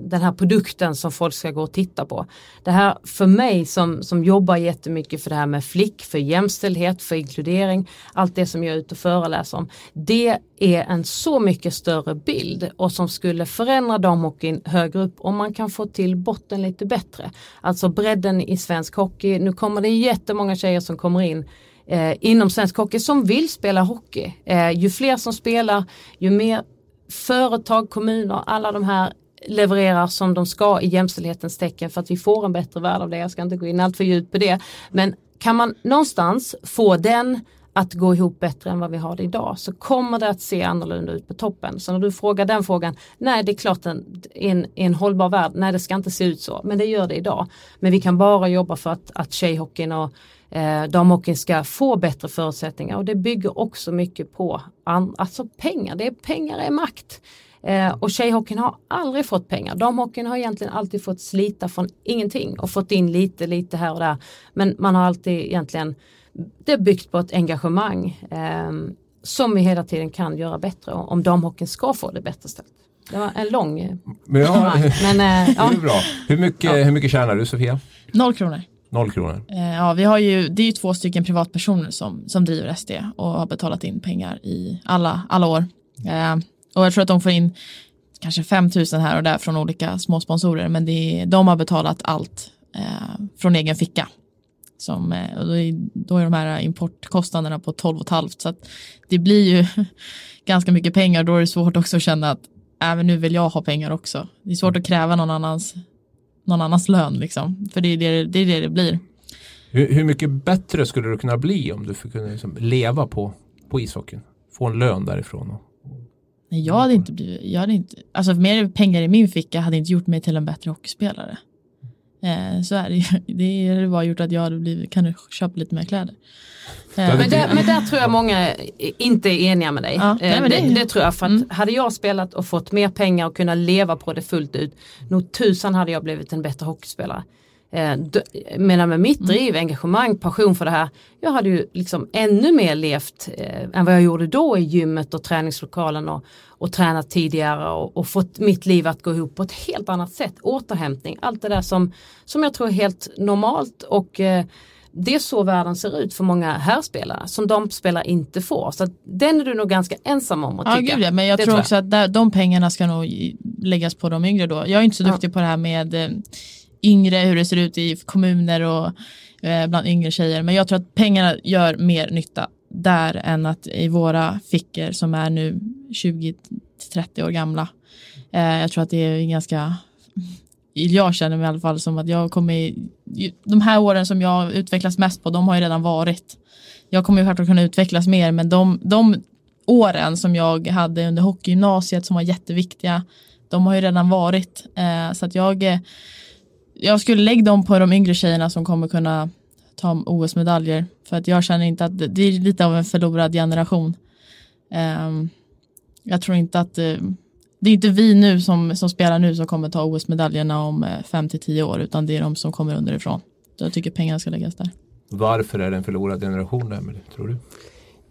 den här produkten som folk ska gå och titta på. Det här för mig som, som jobbar jättemycket för det här med flick, för jämställdhet, för inkludering, allt det som jag är ute och föreläser om. Det är en så mycket större bild och som skulle förändra damhockeyn högre upp om man kan få till botten lite bättre. Alltså bredden i svensk hockey. Nu kommer det jättemånga tjejer som kommer in eh, inom svensk hockey som vill spela hockey. Eh, ju fler som spelar, ju mer företag, kommuner, alla de här levererar som de ska i jämställdhetens tecken för att vi får en bättre värld av det. Jag ska inte gå in allt för djupt på det. Men kan man någonstans få den att gå ihop bättre än vad vi har det idag så kommer det att se annorlunda ut på toppen. Så när du frågar den frågan, nej det är klart en, en, en hållbar värld, nej det ska inte se ut så, men det gör det idag. Men vi kan bara jobba för att, att tjejhockeyn och eh, damhockeyn ska få bättre förutsättningar och det bygger också mycket på an, alltså pengar, det är, pengar är makt. Eh, och tjejhockeyn har aldrig fått pengar. Damhockeyn har egentligen alltid fått slita från ingenting och fått in lite, lite här och där. Men man har alltid egentligen, det är byggt på ett engagemang eh, som vi hela tiden kan göra bättre om damhockeyn ska få det bättre ställt. Det var en lång Men ja, men eh, ja. det är bra. Hur mycket, Ja. hur mycket tjänar du Sofia? Noll kronor. Noll kronor. Eh, ja, vi har ju, det är ju två stycken privatpersoner som, som driver SD och har betalat in pengar i alla, alla år. Eh, och jag tror att de får in kanske 5 000 här och där från olika småsponsorer. men det är, de har betalat allt eh, från egen ficka. Som, eh, och då, är, då är de här importkostnaderna på 12 500 så att det blir ju ganska mycket pengar. Då är det svårt också att känna att äh, även nu vill jag ha pengar också. Det är svårt att kräva någon annans, någon annans lön liksom, för det är det det, är det, det blir. Hur, hur mycket bättre skulle du kunna bli om du fick kunna liksom leva på, på ishockeyn? Få en lön därifrån? Och, Nej, jag hade inte blivit, jag hade inte, alltså mer pengar i min ficka hade inte gjort mig till en bättre hockeyspelare. Eh, så är det ju. Det har bara gjort att jag hade blivit, kan köpa lite mer kläder. Eh, men, där, men där tror jag många inte är eniga med dig. Ja, nej, eh, det, det, det, tror jag för att mm. hade jag spelat och fått mer pengar och kunnat leva på det fullt ut, nog tusan hade jag blivit en bättre hockeyspelare. Eh, medan med mitt mm. driv, engagemang, passion för det här, jag hade ju liksom ännu mer levt eh, än vad jag gjorde då i gymmet och träningslokalen och, och tränat tidigare och, och, fått mitt liv att gå ihop på ett helt annat sätt. Återhämtning, allt det där som, som jag tror är helt normalt och eh, det är så världen ser ut för många herrspelare som de spelare inte får. Så den är du nog ganska ensam om att ja, tycka. Gud, men jag det tror också jag. att där, de pengarna ska nog läggas på de yngre då. Jag är inte så duktig ja. på det här med eh, yngre, hur det ser ut i kommuner och eh, bland yngre tjejer. Men jag tror att pengarna gör mer nytta där än att i våra fickor som är nu 20-30 år gamla. Eh, jag tror att det är ganska jag känner mig i alla fall som att jag kommer de här åren som jag utvecklas mest på de har ju redan varit jag kommer ju självklart kunna utvecklas mer men de, de åren som jag hade under hockeygymnasiet som var jätteviktiga de har ju redan varit eh, så att jag eh, jag skulle lägga dem på de yngre tjejerna som kommer kunna ta OS-medaljer. För att jag känner inte att det är lite av en förlorad generation. Um, jag tror inte att uh, det är inte vi nu som, som spelar nu som kommer ta OS-medaljerna om 5 till 10 år utan det är de som kommer underifrån. Så jag tycker pengarna ska läggas där. Varför är det en förlorad generation Emelie, tror du?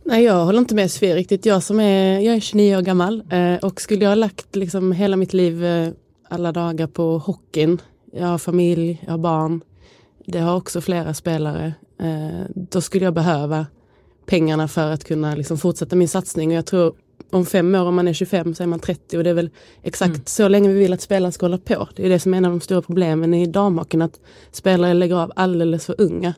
Nej, jag håller inte med Sofie riktigt. Jag som är, jag är 29 år gammal eh, och skulle jag ha lagt liksom hela mitt liv eh, alla dagar på hockeyn jag har familj, jag har barn. Det har också flera spelare. Eh, då skulle jag behöva pengarna för att kunna liksom fortsätta min satsning. Och jag tror om fem år, om man är 25, så är man 30 och det är väl exakt mm. så länge vi vill att spelare ska hålla på. Det är det som är en av de stora problemen i damhockeyn, att spelare lägger av alldeles för unga.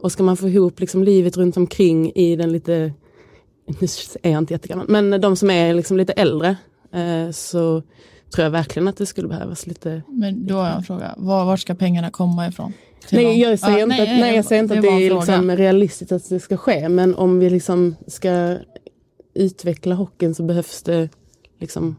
Och ska man få ihop liksom livet runt omkring i den lite, nu är jag inte jättegammal, men de som är liksom lite äldre, eh, så tror jag verkligen att det skulle behövas lite. Men då har jag en fråga, var, var ska pengarna komma ifrån? Nej jag, säger ah, inte, nej, att, nej, jag säger inte det att det är liksom realistiskt att det ska ske men om vi liksom ska utveckla hockeyn så behövs det liksom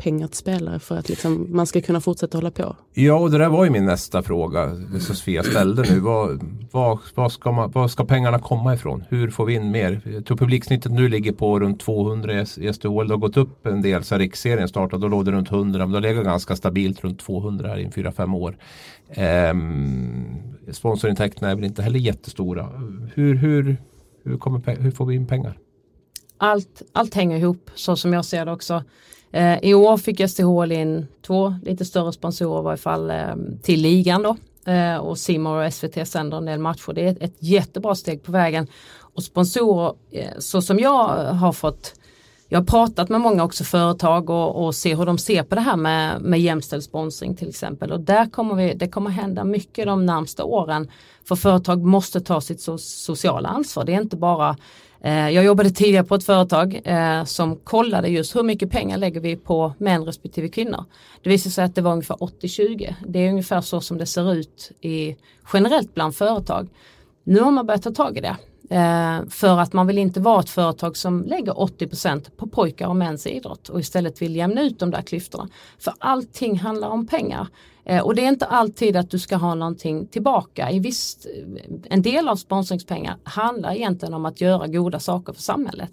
pengar till spelare för att liksom man ska kunna fortsätta hålla på. Ja, och det där var ju min nästa fråga som Sofia ställde nu. Vad, vad, vad, ska man, vad ska pengarna komma ifrån? Hur får vi in mer? Jag tror publiksnittet nu ligger på runt 200 i SDHL. Det har gått upp en del sen riksserien startade. Då låg det runt 100 men det har legat ganska stabilt runt 200 här i 4-5 år. Ehm, sponsorintäkterna är väl inte heller jättestora. Hur, hur, hur, kommer, hur får vi in pengar? Allt, allt hänger ihop så som jag ser det också. Eh, I år fick STH in två lite större sponsorer i varje fall eh, till ligan då. Eh, och Simor och SVT sänder en del matcher. Det är ett, ett jättebra steg på vägen. Och sponsorer, eh, så som jag har fått jag har pratat med många också företag och, och ser hur de ser på det här med, med jämställd sponsring till exempel. Och där kommer vi, det kommer hända mycket de närmsta åren. För företag måste ta sitt so sociala ansvar. Det är inte bara Eh, jag jobbade tidigare på ett företag eh, som kollade just hur mycket pengar lägger vi på män respektive kvinnor. Det visade sig att det var ungefär 80-20. Det är ungefär så som det ser ut i, generellt bland företag. Nu har man börjat ta tag i det. Eh, för att man vill inte vara ett företag som lägger 80% på pojkar och mäns idrott och istället vill jämna ut de där klyftorna. För allting handlar om pengar. Eh, och det är inte alltid att du ska ha någonting tillbaka. I visst, en del av sponsringspengar handlar egentligen om att göra goda saker för samhället.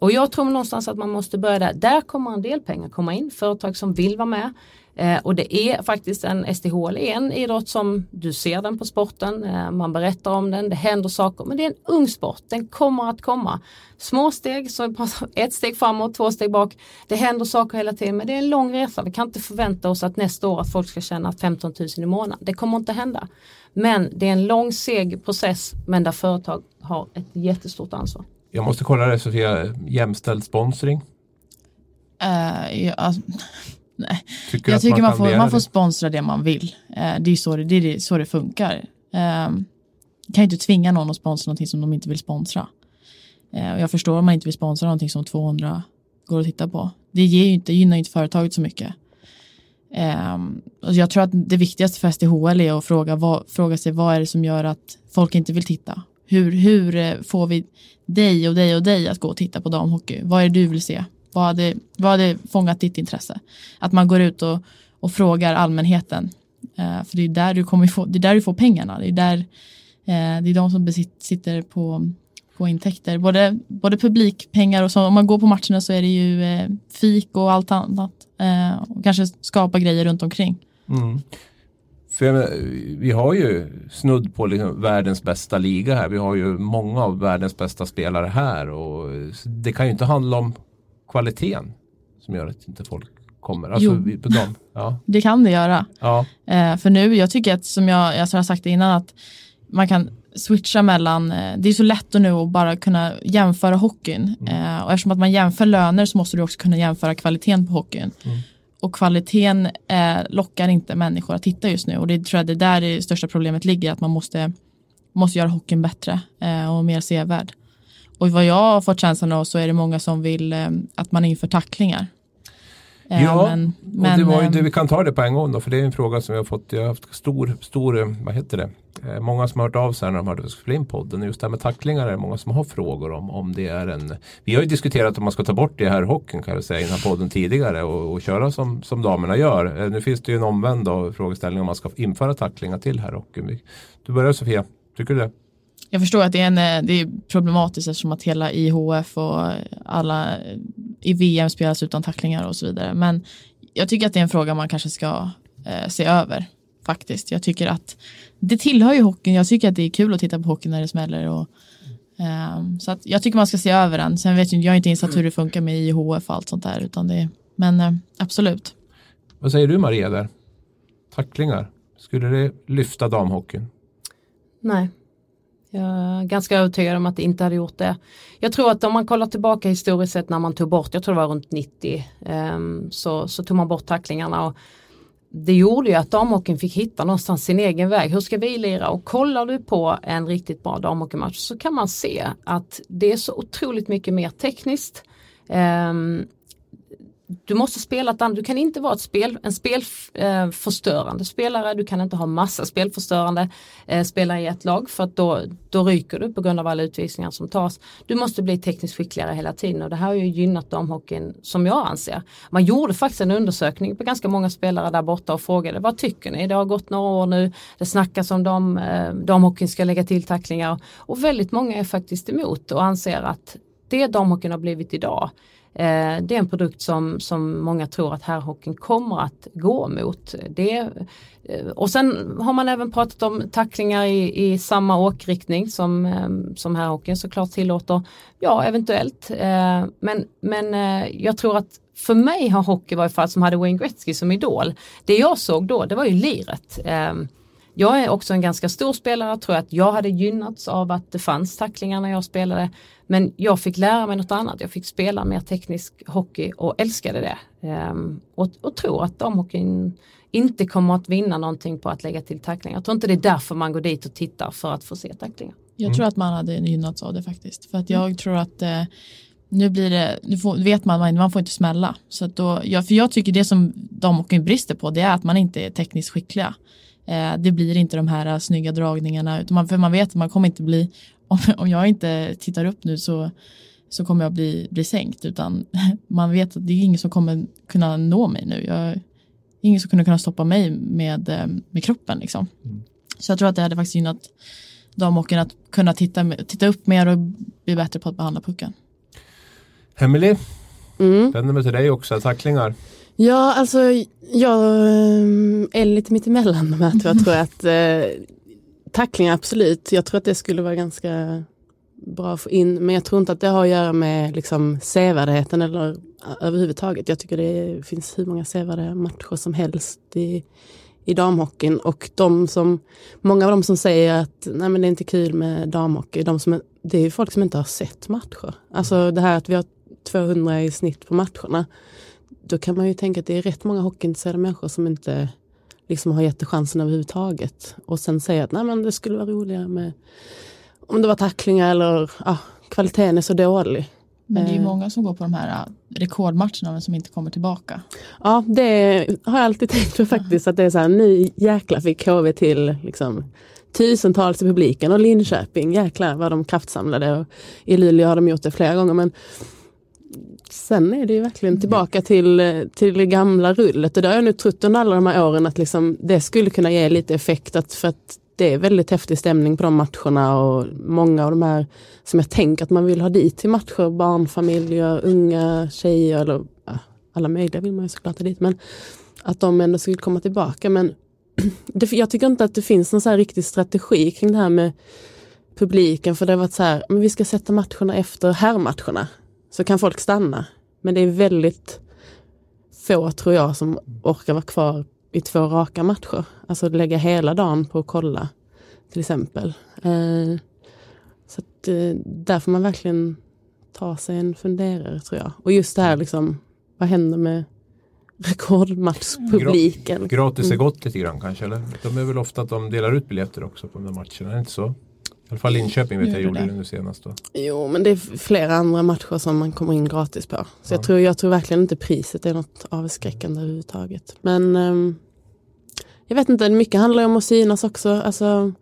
Och jag tror någonstans att man måste börja där. Där kommer en del pengar komma in. Företag som vill vara med. Eh, och det är faktiskt en STHL, en idrott som du ser den på sporten, eh, man berättar om den, det händer saker, men det är en ung sport, den kommer att komma. Små steg, så ett steg framåt, två steg bak. Det händer saker hela tiden, men det är en lång resa. Vi kan inte förvänta oss att nästa år att folk ska tjäna 15 000 i månaden. Det kommer inte hända. Men det är en lång seg process, men där företag har ett jättestort ansvar. Jag måste kolla det Sofia, jämställd sponsring? Uh, ja, alltså, Nej. Tycker jag tycker man, man får, man får sponsra det man vill. Eh, det är så det, det, är så det funkar. Eh, kan ju inte tvinga någon att sponsra någonting som de inte vill sponsra. Eh, och jag förstår om man inte vill sponsra någonting som 200 går att titta på. Det ger ju inte, gynnar inte företaget så mycket. Um, och jag tror att det viktigaste för SDHL är att fråga, vad, fråga sig vad är det som gör att folk inte vill titta? Hur, hur eh, får vi dig och dig och dig att gå och titta på damhockey? Vad är det du vill se? Vad hade, vad hade fångat ditt intresse? Att man går ut och, och frågar allmänheten. Eh, för det är där du kommer få, det är där du får pengarna. Det är där eh, det är de som besitt, sitter på, på intäkter. Både, både publikpengar och så, om man går på matcherna så är det ju eh, fik och allt annat. Eh, och kanske skapa grejer runt omkring. Mm. För vi har ju snudd på liksom världens bästa liga här. Vi har ju många av världens bästa spelare här. Och det kan ju inte handla om kvaliteten som gör att inte folk kommer. Alltså, Jo. på dem. Ja. Det kan det göra. Ja. Eh, för nu, jag tycker att som jag, jag har sagt innan att man kan switcha mellan, eh, det är så lätt nu att bara kunna jämföra hockeyn. Eh, och eftersom att man jämför löner så måste du också kunna jämföra kvaliteten på hockeyn. Och kvaliteten eh, lockar inte människor att titta just nu och det tror jag det är där det största problemet ligger, att man måste, måste göra hockeyn bättre eh, och mer sevärd. Och vad jag har fått känslan av så är det många som vill eh, att man inför tacklingar. Eh, Ja, men, och det var ju det, vi kan ta det på en gång då, för det är en fråga som jag har fått. Jag har haft stor, stor, eh, vad heter det? Eh, många som har hört av sig när de hörde att vi skulle spela in podden. Just det här med tacklingar är det många som har frågor om. om det är en, vi har ju diskuterat om man ska ta bort det här hockeyn kan jag säga i den här podden tidigare och, och köra som, som damerna gör. Eh, nu finns det ju en omvänd då, frågeställning om man ska införa tacklingar till här hockeyn. Du börjar Sofia, tycker du det? Jag förstår att det är, en, eh, det är problematiskt eftersom att hela IHF och alla eh, i VM spelas utan tacklingar och så vidare. Men jag tycker att det är en fråga man kanske ska eh, se över faktiskt. Jag tycker att det tillhör ju hockeyn. Jag tycker att det är kul att titta på hockey när det smäller. Och, ehm, så att jag tycker man ska se över den. Sen vet jag, inte- jag är inte insatt hur det funkar med IHF och allt sånt där. Utan det, men eh, absolut. Vad säger du Maria där? Tacklingar, skulle det lyfta damhockeyn? Nej. Jag är ganska övertygad om att det inte hade gjort det. Jag tror att om man kollar tillbaka historiskt sett när man tog bort, jag tror det var runt 90, ehm, så, så tog man bort tacklingarna. Och det gjorde ju att damhockeyn fick hitta någonstans sin egen väg. Hur ska vi lira? Och kollar du på en riktigt bra damhockeymatch så kan man se att det är så otroligt mycket mer tekniskt. Ehm, du måste spela ett annat, du kan inte vara ett spel, en spelförstörande eh, spelare, du kan inte ha massa spelförstörande eh, spelare i ett lag för att då, då ryker du på grund av alla utvisningar som tas. Du måste bli tekniskt skickligare hela tiden och det här har ju gynnat damhockeyn som jag anser. Man gjorde faktiskt en undersökning på ganska många spelare där borta och frågade vad tycker ni? Det har gått några år nu, det snackas om dam, eh, damhockeyn ska lägga till tacklingar och väldigt många är faktiskt emot och anser att det damhockeyn har blivit idag Eh, det är en produkt som, som många tror att herrhockeyn kommer att gå mot. Det, eh, och sen har man även pratat om tacklingar i, i samma åkriktning som, eh, som herrhockeyn såklart tillåter. Ja, eventuellt. Eh, men men eh, jag tror att för mig har hockey varit fall som hade Wayne Gretzky som idol. Det jag såg då, det var ju liret. Eh, jag är också en ganska stor spelare, tror att jag hade gynnats av att det fanns tacklingar när jag spelade. Men jag fick lära mig något annat, jag fick spela mer teknisk hockey och älskade det. Ehm, och, och tror att damhockeyn inte kommer att vinna någonting på att lägga till tacklingar. Jag tror inte det är därför man går dit och tittar för att få se tacklingar. Jag tror att man hade gynnats av det faktiskt. För att jag tror att eh, nu blir det, nu får, vet man man får inte smälla. Så att då, ja, för jag tycker det som damhockeyn brister på det är att man inte är tekniskt skickliga. Eh, det blir inte de här eh, snygga dragningarna. Utan man, för man vet att man kommer inte bli, om, om jag inte tittar upp nu så, så kommer jag bli, bli sänkt. Utan man vet att det är ingen som kommer kunna nå mig nu. Jag, ingen som kommer kunna stoppa mig med, eh, med kroppen liksom. Så jag tror att det hade faktiskt gynnat damhockeyn att kunna titta, titta upp mer och bli bättre på att behandla pucken. Emily, Mm. vänder mig till dig också. Tacklingar. Ja, alltså jag eh, är lite mittemellan de här två. Jag tror att eh, tacklingar absolut, jag tror att det skulle vara ganska bra att få in. Men jag tror inte att det har att göra med liksom sevärdheten eller eh, överhuvudtaget. Jag tycker det finns hur många sevärda matcher som helst i, i damhockeyn. Och de som, många av de som säger att nej men det är inte kul med damhockey, de som, det är ju folk som inte har sett matcher. Alltså det här att vi har 200 i snitt på matcherna då kan man ju tänka att det är rätt många hockeyintresserade människor som inte liksom har gett det chansen överhuvudtaget. Och sen säga att nej, men det skulle vara roligare med om det var tacklingar eller ja, kvaliteten är så dålig. Men det är ju Eh. många som går på de här äh, rekordmatcherna men som inte kommer tillbaka. Ja, det har jag alltid tänkt på faktiskt. Att det är så här, nu jäklar fick HV till liksom, tusentals i publiken och Linköping, jäklar vad de kraftsamlade. Och I Luleå har de gjort det flera gånger. Men sen är det ju verkligen tillbaka till, till det gamla rullet. Och det har jag nu trott under alla de här åren att liksom, det skulle kunna ge lite effekt att, för att det är väldigt häftig stämning på de matcherna och många av de här som jag tänker att man vill ha dit till matcher, barnfamiljer, unga tjejer eller ja, alla möjliga vill man ju såklart ha dit men att de ändå skulle komma tillbaka. Men det, jag tycker inte att det finns någon så riktig strategi kring det här med publiken för det har varit så här, men vi ska sätta matcherna efter herrmatcherna så kan folk stanna. Men det är väldigt få tror jag som orkar vara kvar i två raka matcher. Alltså lägga hela dagen på att kolla till exempel. Eh, så att, eh, där får man verkligen ta sig en funderare tror jag. Och just det här liksom, vad händer med rekordmatchpubliken? Gratis är gott lite grann kanske? Eller? De är väl ofta att de delar ut biljetter också på de där matcherna, är det inte så? Alla fall Linköping vet jag gjorde det nu senast. Då. Jo, men det är flera andra matcher som man kommer in gratis på. Så ja. jag, tror, jag tror verkligen inte priset är något avskräckande överhuvudtaget. Men um, jag vet inte, mycket handlar om att synas också. Alltså,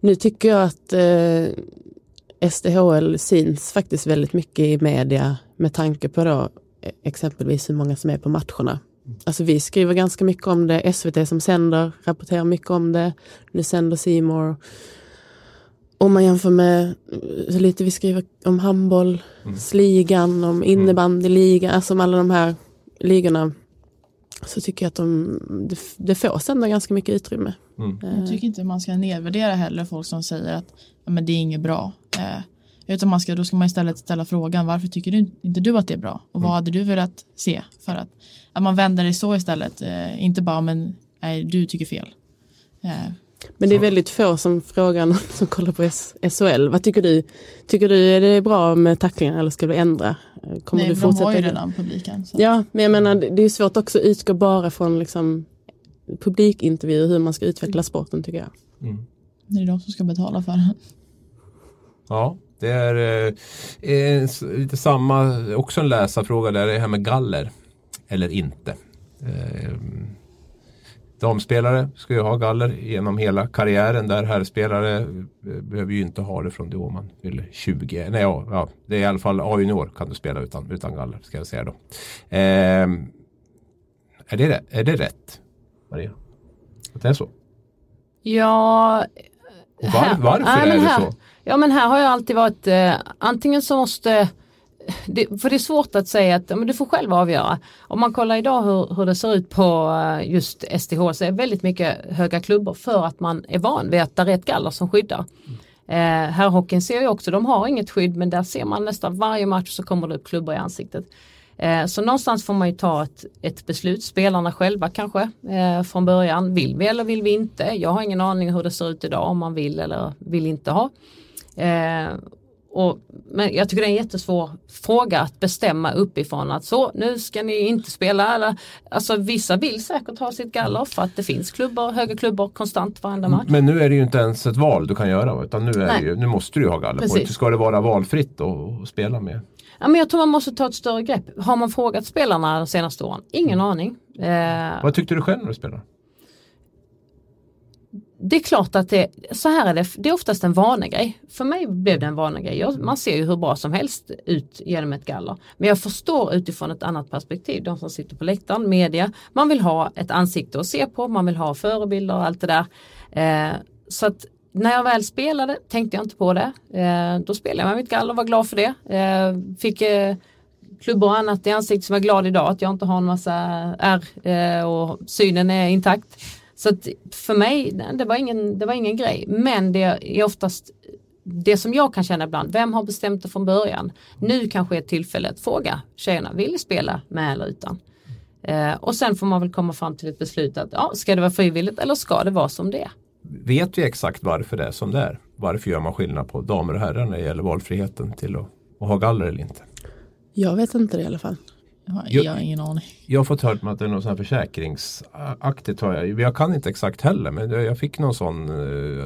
nu tycker jag att eh, SDHL syns faktiskt väldigt mycket i media med tanke på då e, exempelvis hur många som är på matcherna. Alltså vi skriver ganska mycket om det, SVT som sänder rapporterar mycket om det. Nu sänder Simor om man jämför med så lite vi skriver om handbollsligan, mm. om innebandyligan, alltså om alla de här ligorna. Så tycker jag att de, det, det får ändå ganska mycket utrymme. Mm. Eh. Jag tycker inte man ska nedvärdera heller folk som säger att ja, men det är inget bra. Eh, utan man ska, då ska man istället ställa frågan varför tycker du, inte du att det är bra? Och vad mm. hade du velat se? För att, att man vänder det så istället. Eh, inte bara men nej, du tycker fel. Eh, men det är väldigt få som frågar någon som kollar på SHL. Vad tycker du? Tycker du är det bra med tacklingar eller ska du ändra? Kommer Nej, du fortsätta? de har ju redan publiken. Så. Ja, men jag menar det är svårt också att utgå bara från liksom, publikintervjuer hur man ska utveckla sporten tycker jag. Mm. Det är de som ska betala för det. Ja, det är eh, lite samma, också en läsarfråga där, det här med galler eller inte. Eh, Damspelare ska ju ha galler genom hela karriären där herrspelare eh, behöver ju inte ha det från då man fyller 20. Nej, ja, ja, det är i alla fall A-junior kan du spela utan, utan galler ska jag säga då. Eh, är, det, är det rätt Maria? Att det är så? Ja. Var, varför här, är det här, så? Ja men här har jag alltid varit eh, antingen så måste det, för det är svårt att säga att men du får själv avgöra. Om man kollar idag hur, hur det ser ut på eh, just STH så är väldigt mycket höga klubbor för att man är van vid att det är ett galler som skyddar. Mm. Eh, herrhockeyn ser ju också, de har inget skydd men där ser man nästan varje match så kommer det upp klubbor i ansiktet. Eh, så någonstans får man ju ta ett, ett beslut, spelarna själva kanske eh, från början. Vill vi eller vill vi inte? Jag har ingen aning hur det ser ut idag om man vill eller vill inte ha. Eh, och, men jag tycker det är en jättesvår fråga att bestämma uppifrån att så nu ska ni inte spela. Eller, alltså vissa vill säkert ha sitt galler för att det finns klubbor, höga klubbor konstant varenda match. Men nu är det ju inte ens ett val du kan göra utan nu, är ju, nu måste du ju ha galler Precis. på det. Ska det vara valfritt att spela med? Ja, men jag tror man måste ta ett större grepp. Har man frågat spelarna de senaste åren? Ingen mm. aning. Eh, Vad tyckte du själv när du spelade? Det är klart att det, så här är det, det är oftast en vanegrej. För mig blev det en vanegrej. man ser ju hur bra som helst ut genom ett galler. Men jag förstår utifrån ett annat perspektiv, de som sitter på läktaren, media. Man vill ha ett ansikte att se på, man vill ha förebilder och allt det där. Eh, så att när jag väl spelade tänkte jag inte på det. Eh, då spelade jag med mitt galler och var glad för det. Eh, fick eh, klubbor och annat i ansiktet som är glad idag att jag inte har en massa ärr eh, och synen är intakt. Så att för mig, det var, ingen, det var ingen grej. Men det är oftast det som jag kan känna ibland, vem har bestämt det från början? Nu kanske är ett tillfälle att fråga tjejerna, vill ni spela med eller utan? Eh, och sen får man väl komma fram till ett beslut att ja, ska det vara frivilligt eller ska det vara som det är? Vet vi exakt varför det är som det är? Varför gör man skillnad på damer och herrar när det gäller valfriheten till att, att ha galler eller inte? Jag vet inte det i alla fall. Jag, har ingen aning. Jag har fått hört att det är något sånt här försäkringsaktigt. Har jag. jag kan inte exakt heller men jag fick någon sån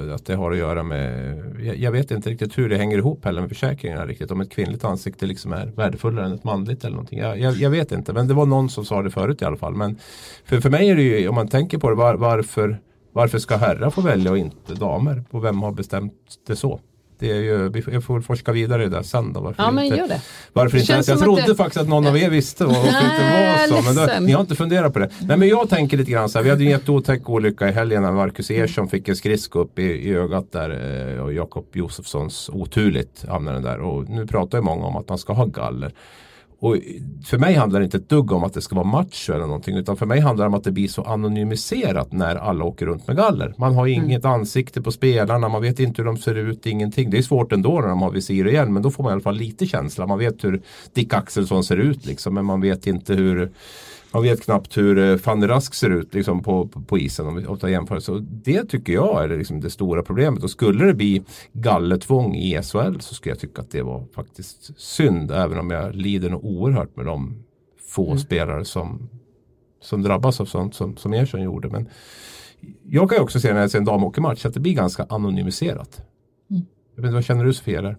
eh, att det har att göra med jag, jag, vet inte riktigt hur det hänger ihop heller med försäkringarna riktigt. Om ett kvinnligt ansikte liksom är värdefullare än ett manligt eller någonting. Jag, jag, jag, vet inte men det var någon som sa det förut i alla fall. Men för, för mig är det ju om man tänker på det var, varför, varför ska herrar få välja och inte damer? Och vem har bestämt det så? Det är ju, vi får- jag får forska vidare i det där sen då. Varför Ja men inte, gör det. Varför inte Känns ens? Jag trodde det- faktiskt att någon av er visste varför det inte var så. Men då, ni har inte funderat på det. Nej men jag tänker lite grann så här. Vi hade ju en jätteotäck olycka i helgen när Marcus Ersson fick en skridsko upp i, i ögat där. eh, Och Jakob Josefssons oturligt hamnade den där. Och nu pratar ju många om att man ska ha galler. Och för mig handlar det inte ett dugg om att det ska vara macho eller någonting utan för mig handlar det om att det blir så anonymiserat när alla åker runt med galler. Man har inget ansikte på spelarna, man vet inte hur de ser ut, ingenting. Det är svårt ändå när de har visir igen men då får man i alla fall lite känsla. Man vet hur Dick Axelsson ser ut liksom men man vet inte hur man vet knappt hur eh, Fanny Rask ser ut liksom, på, på, isen om vi tar jämförelse. Och Det tycker jag är liksom det stora problemet. Och skulle det bli gallertvång i SHL så skulle jag tycka att det var faktiskt synd. Även om jag lider nog oerhört med de få spelare som, som drabbas av sånt som, som Ersson gjorde. Men jag kan ju också se när jag ser en damhockeymatch att det blir ganska anonymiserat. Jag vet inte, vad känner du Sofia? Där?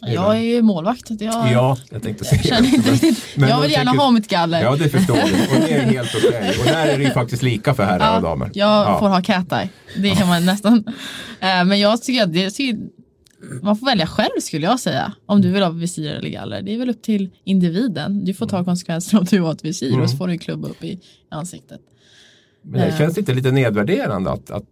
Jag är ju målvakt. Jag, Ja, jag tänkte säga jag inte riktigt. Men jag jag vill gärna tänker- ha mitt galler. Ja det förstår vi och det är helt okej. Och där är det ju faktiskt lika för herrar och damer. Jag Ja. får ha cat eye. Det kan man nästan. Eh, Men jag tycker att det, jag man får välja själv skulle jag säga. Om du vill ha visir eller galler. Det är väl upp till individen. Du får ta konsekvenserna om du har ett visir och så får du en klubba upp i ansiktet. Men det känns inte lite nedvärderande att, att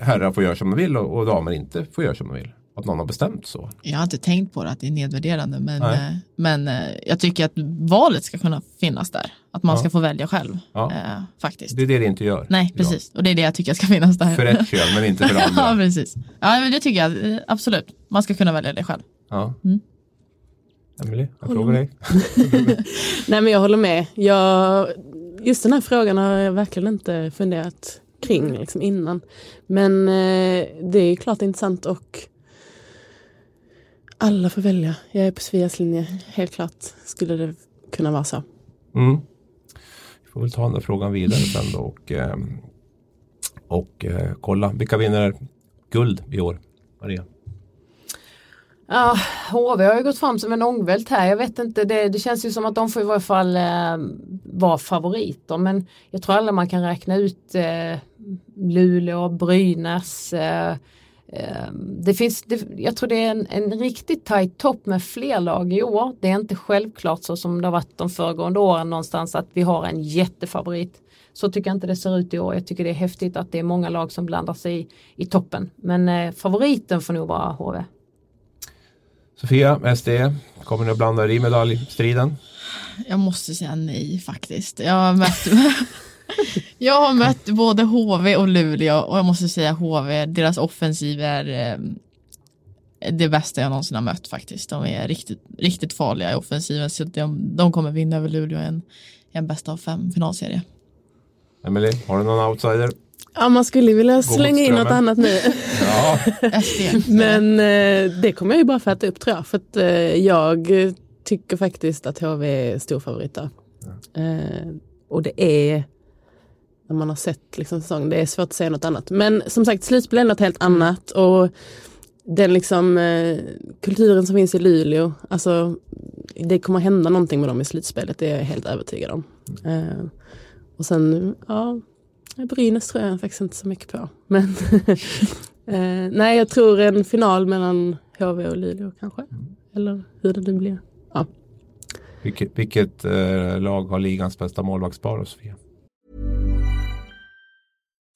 herrar får göra som de vill och, och damer inte får göra som de vill? Att någon har bestämt så? Jag har inte tänkt på det att det är nedvärderande men, eh, men eh, jag tycker att valet ska kunna finnas där. Att man Ja. ska få välja själv. Ja. Eh, faktiskt. Det är det det inte gör. Nej, precis. Och det är det jag tycker ska finnas där. För ett kön men inte för ja, andra. precis. Ja, men det tycker jag eh, absolut. Man ska kunna välja det själv. Ja. Mm. Emelie, jag frågar dig. Nej men jag håller med. Jag, just den här frågan har jag verkligen inte funderat kring liksom, innan. Men eh, det är klart intressant och alla får välja. Jag är på Svias linje. Helt klart skulle det kunna vara så. Mm. Vi får väl ta den där frågan vidare sen då och, ehm, och eh, kolla vilka vinner guld i år? Maria? Ja, HV har ju gått fram som en ångvält här. Jag vet inte, det, det känns ju som att de får i varje fall eh, vara favoriter. Men jag tror aldrig man kan räkna ut eh, Luleå, Brynäs. Eh, eh, det finns, det, jag tror det är en, en riktigt tajt topp med fler lag i år. Det är inte självklart så som det har varit de föregående åren någonstans att vi har en jättefavorit. Så tycker jag inte det ser ut i år. Jag tycker det är häftigt att det är många lag som blandar sig i, i toppen. Men eh, favoriten får nog vara HV. Sofia, SD, kommer ni att blanda er i medaljstriden? Jag måste säga nej faktiskt. Jag har mött, jag har mött både HV och Luleå och jag måste säga HV, deras offensiv är eh, det bästa jag någonsin har mött faktiskt. De är riktigt, riktigt farliga i offensiven så de, de kommer vinna över Luleå i en, en bästa av fem finalserie. Emelie, har du någon outsider? Ja, man skulle vilja slänga in något annat nu. Ja. Men eh, det kommer jag ju bara för att upp tror jag. För att eh, jag tycker faktiskt att HV är stor favorit där. Eh, och det är, när man har sett liksom säsongen, det är svårt att säga något annat. Men som sagt, slutspel är något helt annat. Och den liksom eh, kulturen som finns i Luleå, alltså det kommer hända någonting med dem i slutspelet, det är jag helt övertygad om. Eh, och sen, ja, Brynäs tror jag faktiskt inte så mycket på. Men eh, nej, jag tror en final mellan HV och Luleå kanske. Eller hur det nu blir. Ja. vilket vilket eh, lag har ligans bästa målvaktspar Sofia?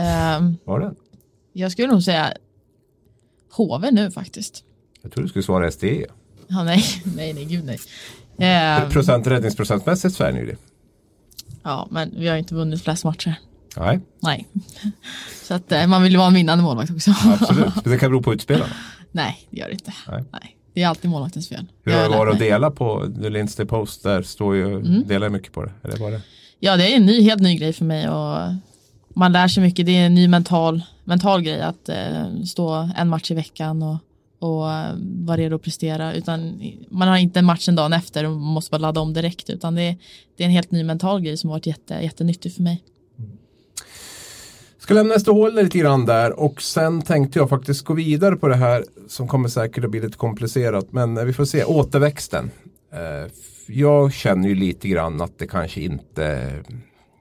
Um, Var det? jag skulle nog säga HV nu faktiskt. Jag tror du skulle svara SDE. Ja, nej, nej, nej, gud nej. Eh, Procent, räddningsprocentmässigt så är ni det. ja, men vi har inte vunnit flest matcher. Nej, Nej. Så att eh, man vill ju vara en vinnande målvakt också. absolut. Men det kan bero på utspelarna. nej, det gör det inte. Nej. Nej. Det är alltid målvaktens fel. Hur har det varit att dela på The Lindsley Post? Där står ju, Mm. delar mycket på det. Eller var det? Ja, det är en ny, helt ny grej för mig och man lär sig mycket. Det är en ny mental, mental grej att eh, stå en match i veckan och, och eh, vara redo att prestera. Utan man har inte en match en dagen efter och måste bara ladda om direkt. Utan det är, det är en helt ny mental grej som har varit jätte, jättenyttig för mig. Ska lämna SDHL lite grann där och sen tänkte jag faktiskt gå vidare på det här som kommer säkert att bli lite komplicerat men vi får se. Återväxten. Eh, jag känner ju lite grann att det kanske inte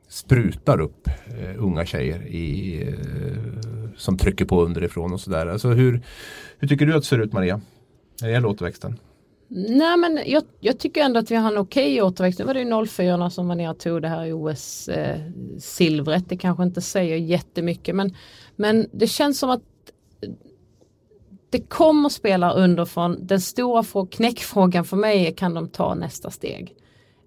sprutar upp eh, unga tjejer i, eh, som trycker på underifrån och sådär. Alltså hur, hur tycker du att det ser ut Maria? När det gäller återväxten. Nej men jag, jag tycker ändå att vi har en okej återväxt. Nu var det ju 04 som var ner och tog det här OS-silvret. Eh, det kanske inte säger jättemycket men, men det känns som att det kommer spela underifrån. Den stora knäckfrågan för mig är kan de ta nästa steg.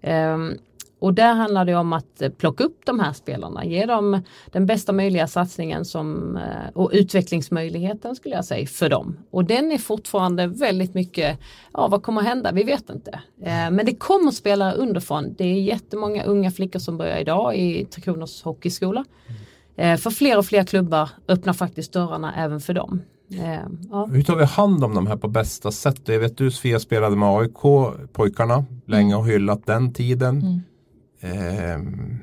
Ehm, och där handlar det om att eh, plocka upp de här spelarna, ge dem den bästa möjliga satsningen som, eh, och utvecklingsmöjligheten skulle jag säga för dem. Och den är fortfarande väldigt mycket, ja vad kommer att hända, vi vet inte. Eh, Men det kommer att spela underifrån. Det är jättemånga unga flickor som börjar idag i Tre Kronors hockeyskola. Eh, För fler och fler klubbar öppnar faktiskt dörrarna även för dem. Ja. Hur tar vi hand om de här på bästa sätt? Jag vet du Sofia spelade med AIK, pojkarna, länge och hyllat den tiden. Ehm,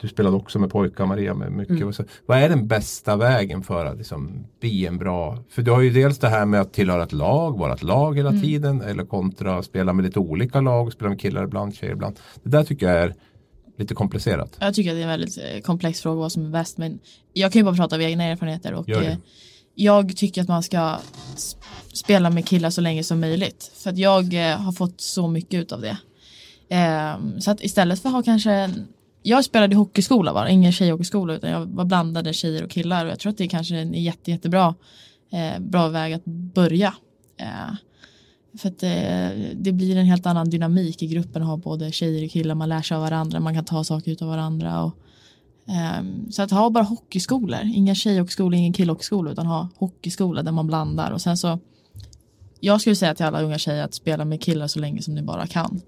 du spelade också med pojkar Maria med mycket. Så. Vad är den bästa vägen för att liksom bli en bra, för du har ju dels det här med att tillhöra ett lag, vara ett lag hela tiden eller kontra spela med lite olika lag, spela med killar ibland, tjejer ibland. Det där tycker jag är lite komplicerat. Jag tycker att det är en väldigt eh, komplex fråga vad som är bäst men jag kan ju bara prata av egna erfarenheter och eh, jag tycker att man ska spela med killar så länge som möjligt för att jag eh, har fått så mycket ut av det. Ehm, så att istället för att ha kanske en, jag spelade i hockeyskola var ingen tjejhockeyskola utan jag var blandade tjejer och killar och jag tror att det kanske är en jätte, jättebra eh, bra väg att börja. Eh, för att eh, det blir en helt annan dynamik i gruppen att ha både tjejer och killar, man lär sig av varandra, man kan ta saker ut av varandra. Och, ehm, så att ha bara hockeyskolor, inga tjejhockeyskolor, ingen killhockeyskola utan ha hockeyskola där man blandar och sen så jag skulle säga till alla unga tjejer att spela med killar så länge som ni bara kan.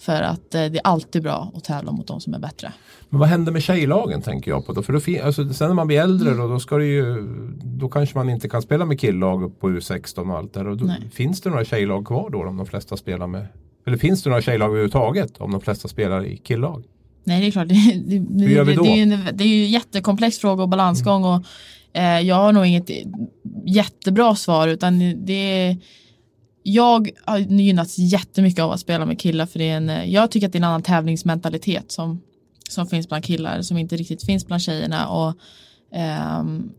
För att eh, det är alltid bra att tävla mot de som är bättre. Men vad händer med tjejlagen tänker jag på då? För då alltså, sen när man blir äldre då, då ska det ju Då kanske man inte kan spela med killag på U16 och allt där. Och då, finns det några tjejlag kvar då om de flesta spelar med Eller finns det några tjejlag överhuvudtaget om de flesta spelar i killag? Nej det är klart, det, det, det, Hur gör vi det, då? det, är ju en, det är ju en jättekomplex fråga och balansgång och eh, jag har nog inget jättebra svar utan det är jag har gynnats jättemycket av att spela med killar för det är en, eh, jag tycker att det är en annan tävlingsmentalitet som, som finns bland killar som inte riktigt finns bland tjejerna och um,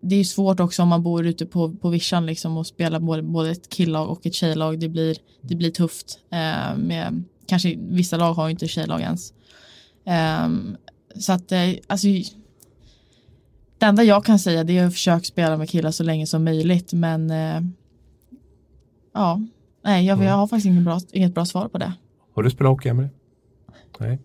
det är svårt också om man bor ute på, på vischan liksom och spelar både, både ett killag och ett tjejlag. Det blir, det blir tufft. Eh, med, kanske vissa lag har ju inte tjejlag ens. Ehm, så att eh, alltså det enda jag kan säga det är att försöka spela med killar så länge som möjligt men eh, ja, nej jag, jag har faktiskt inget bra, inget bra svar på det. Har du spelat hockey Emelie? Nej.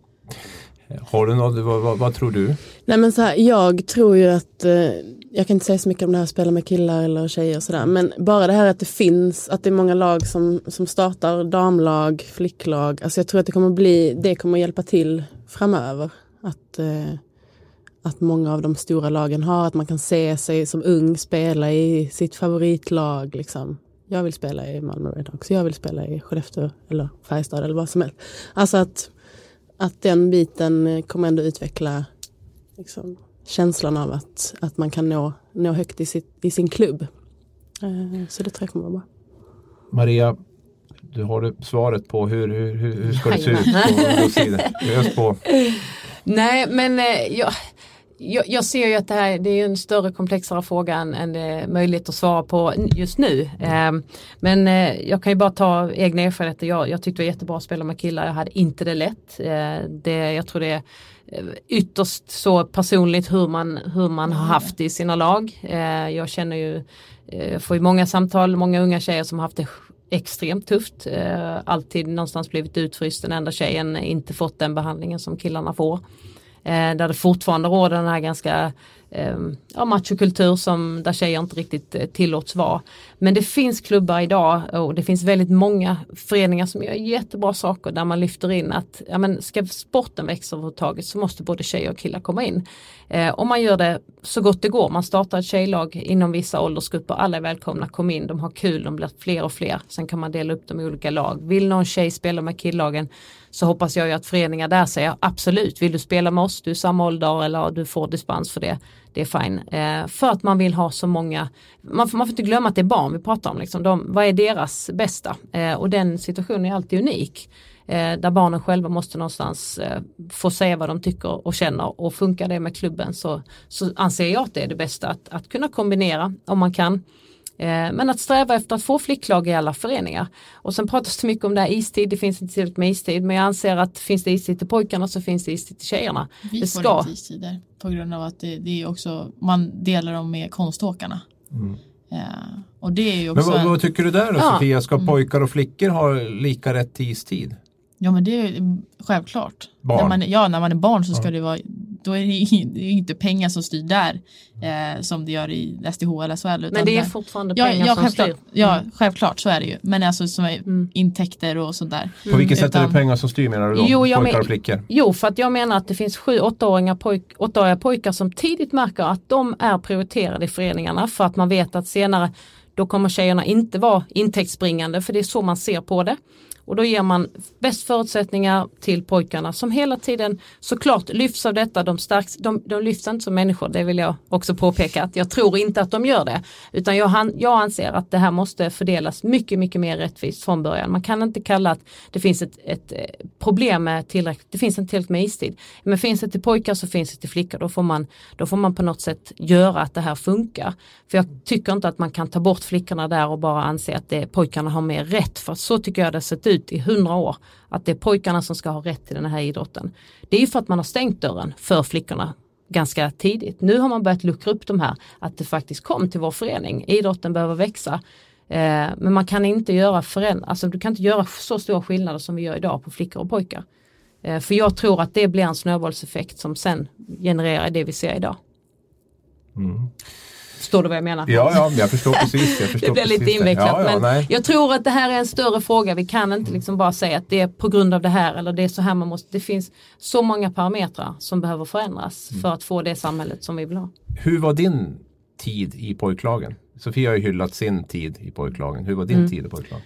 Har du något, vad, vad, vad tror du? Nej men så här, jag tror ju att, eh, jag kan inte säga så mycket om det här att spela med killar eller tjejer och sådär, men bara det här att det finns, att det är många lag som, som startar damlag, flicklag, alltså jag tror att det kommer bli, det kommer hjälpa till framöver. Att, eh, att många av de stora lagen har, att man kan se sig som ung spela i sitt favoritlag liksom. Jag vill spela i Malmö Redhawks, jag vill spela i Skellefteå eller Färjestad eller vad som helst. Alltså att, att den biten kommer ändå utveckla liksom, känslan av att, att man kan nå, nå högt i, sitt, i sin klubb. Eh, Så det tror jag kommer vara bra. Maria, du har du svaret på hur, hur, hur, ska det se ut Jajamän. på ungdomssidan? Ös på. Nej men eh, jag, jag, ser ju att det här det är en större komplexare fråga än, än det är möjligt att svara på just nu. Ehm, eh, men jag kan ju bara ta egna erfarenheter. Jag, jag tyckte det var jättebra att spela med killar. Jag hade inte det lätt. Eh, det, jag tror det är eh, ytterst så personligt hur man, hur man har haft det i sina lag. Eh, jag känner ju eh, får ju många samtal, många unga tjejer som har haft det extremt tufft. Alltid någonstans blivit utfryst, den enda tjejen inte fått den behandlingen som killarna får. Eh, där det fortfarande råder den här ganska eh, ja, machokultur som där tjejer inte riktigt eh, tillåts vara. Men det finns klubbar idag och det finns väldigt många föreningar som gör jättebra saker där man lyfter in att ja, men ska sporten växa överhuvudtaget så måste både tjejer och killar komma in. Eh, och man gör det så gott det går, man startar ett tjejlag inom vissa åldersgrupper, alla är välkomna, kom in, de har kul, de blir fler och fler. Sen kan man dela upp dem i olika lag. Vill någon tjej spela med killlagen så hoppas jag ju att föreningar där säger absolut, vill du spela med oss, du är samma ålder eller du får dispens för det det är fine. Eh, för att man vill ha så många, man får, man får inte glömma att det är barn vi pratar om, liksom. De, vad är deras bästa? Eh, och den situationen är alltid unik. Eh, där barnen själva måste någonstans eh, få säga vad de tycker och känner och funkar det med klubben så, så anser jag att det är det bästa att, att kunna kombinera om man kan. Eh, men att sträva efter att få flicklag i alla föreningar. Och sen pratas det mycket om det här istid, det finns inte tillräckligt med istid men jag anser att finns det istid till pojkarna så finns det istid till tjejerna. Vi det får ska. inte istider på grund av att det, det är också, man delar dem med konståkarna. Mm. Ja, och det är ju Men också vad, en, vad tycker du där då Ja. Sofia? Ska Mm. pojkar och flickor ha lika rätt till istid? Ja men det är självklart. Barn. När man, ja när man är barn så ska Ja. det vara då är det ju inte pengar som styr där eh, som det gör i SDH eller SHL. Men det är där- fortfarande ja, pengar ja, som självklart, styr. ja Mm. självklart så är det ju. Men alltså som är Mm. intäkter och sånt där. På vilket sätt är det pengar som styr menar du då? Jo, jag pojkar och flickor? Jo, för att jag menar att det finns sju, åttaåringar pojk, åttaåriga pojkar som tidigt märker att de är prioriterade i föreningarna för att man vet att senare då kommer tjejerna inte vara intäktsbringande för det är så man ser på det. Och då ger man bäst förutsättningar till pojkarna som hela tiden såklart lyfts av detta. De, stärks, de, de lyfts inte som människor, det vill jag också påpeka. att Jag tror inte att de gör det. Utan jag, jag anser att det här måste fördelas mycket, mycket mer rättvist från början. Man kan inte kalla att det finns ett, ett eh, problem med tillräckligt, det finns inte tillräckligt med istid. Men finns det till pojkar så finns det till flickor. Då får man, då får man på något sätt göra att det här funkar. För jag tycker inte att man kan ta bort flickorna där och bara anse att det, pojkarna har mer rätt. För så tycker jag det har sett ut i hundra år. Att det är pojkarna som ska ha rätt till den här idrotten. Det är ju för att man har stängt dörren för flickorna ganska tidigt. Nu har man börjat luckra upp de här, att det faktiskt kom till vår förening. Idrotten behöver växa. Eh, men man kan inte göra föränd- alltså du kan inte göra så stora skillnader som vi gör idag på flickor och pojkar. Eh, för jag tror att det blir en snöbollseffekt som sen genererar det vi ser idag. Mm. Förstår du vad jag menar? Ja, ja, jag förstår precis. Jag förstår Det blir lite invecklat Ja, ja, men nej. jag tror att det här är en större fråga. Vi kan inte liksom bara säga att det är på grund av det här eller det är så här man måste. Det finns så många parametrar som behöver förändras Mm. för att få det samhället som vi vill ha. Hur var din tid i pojklagen? Sofia har ju hyllat sin tid i pojklagen. Hur var din Mm. tid i pojklagen?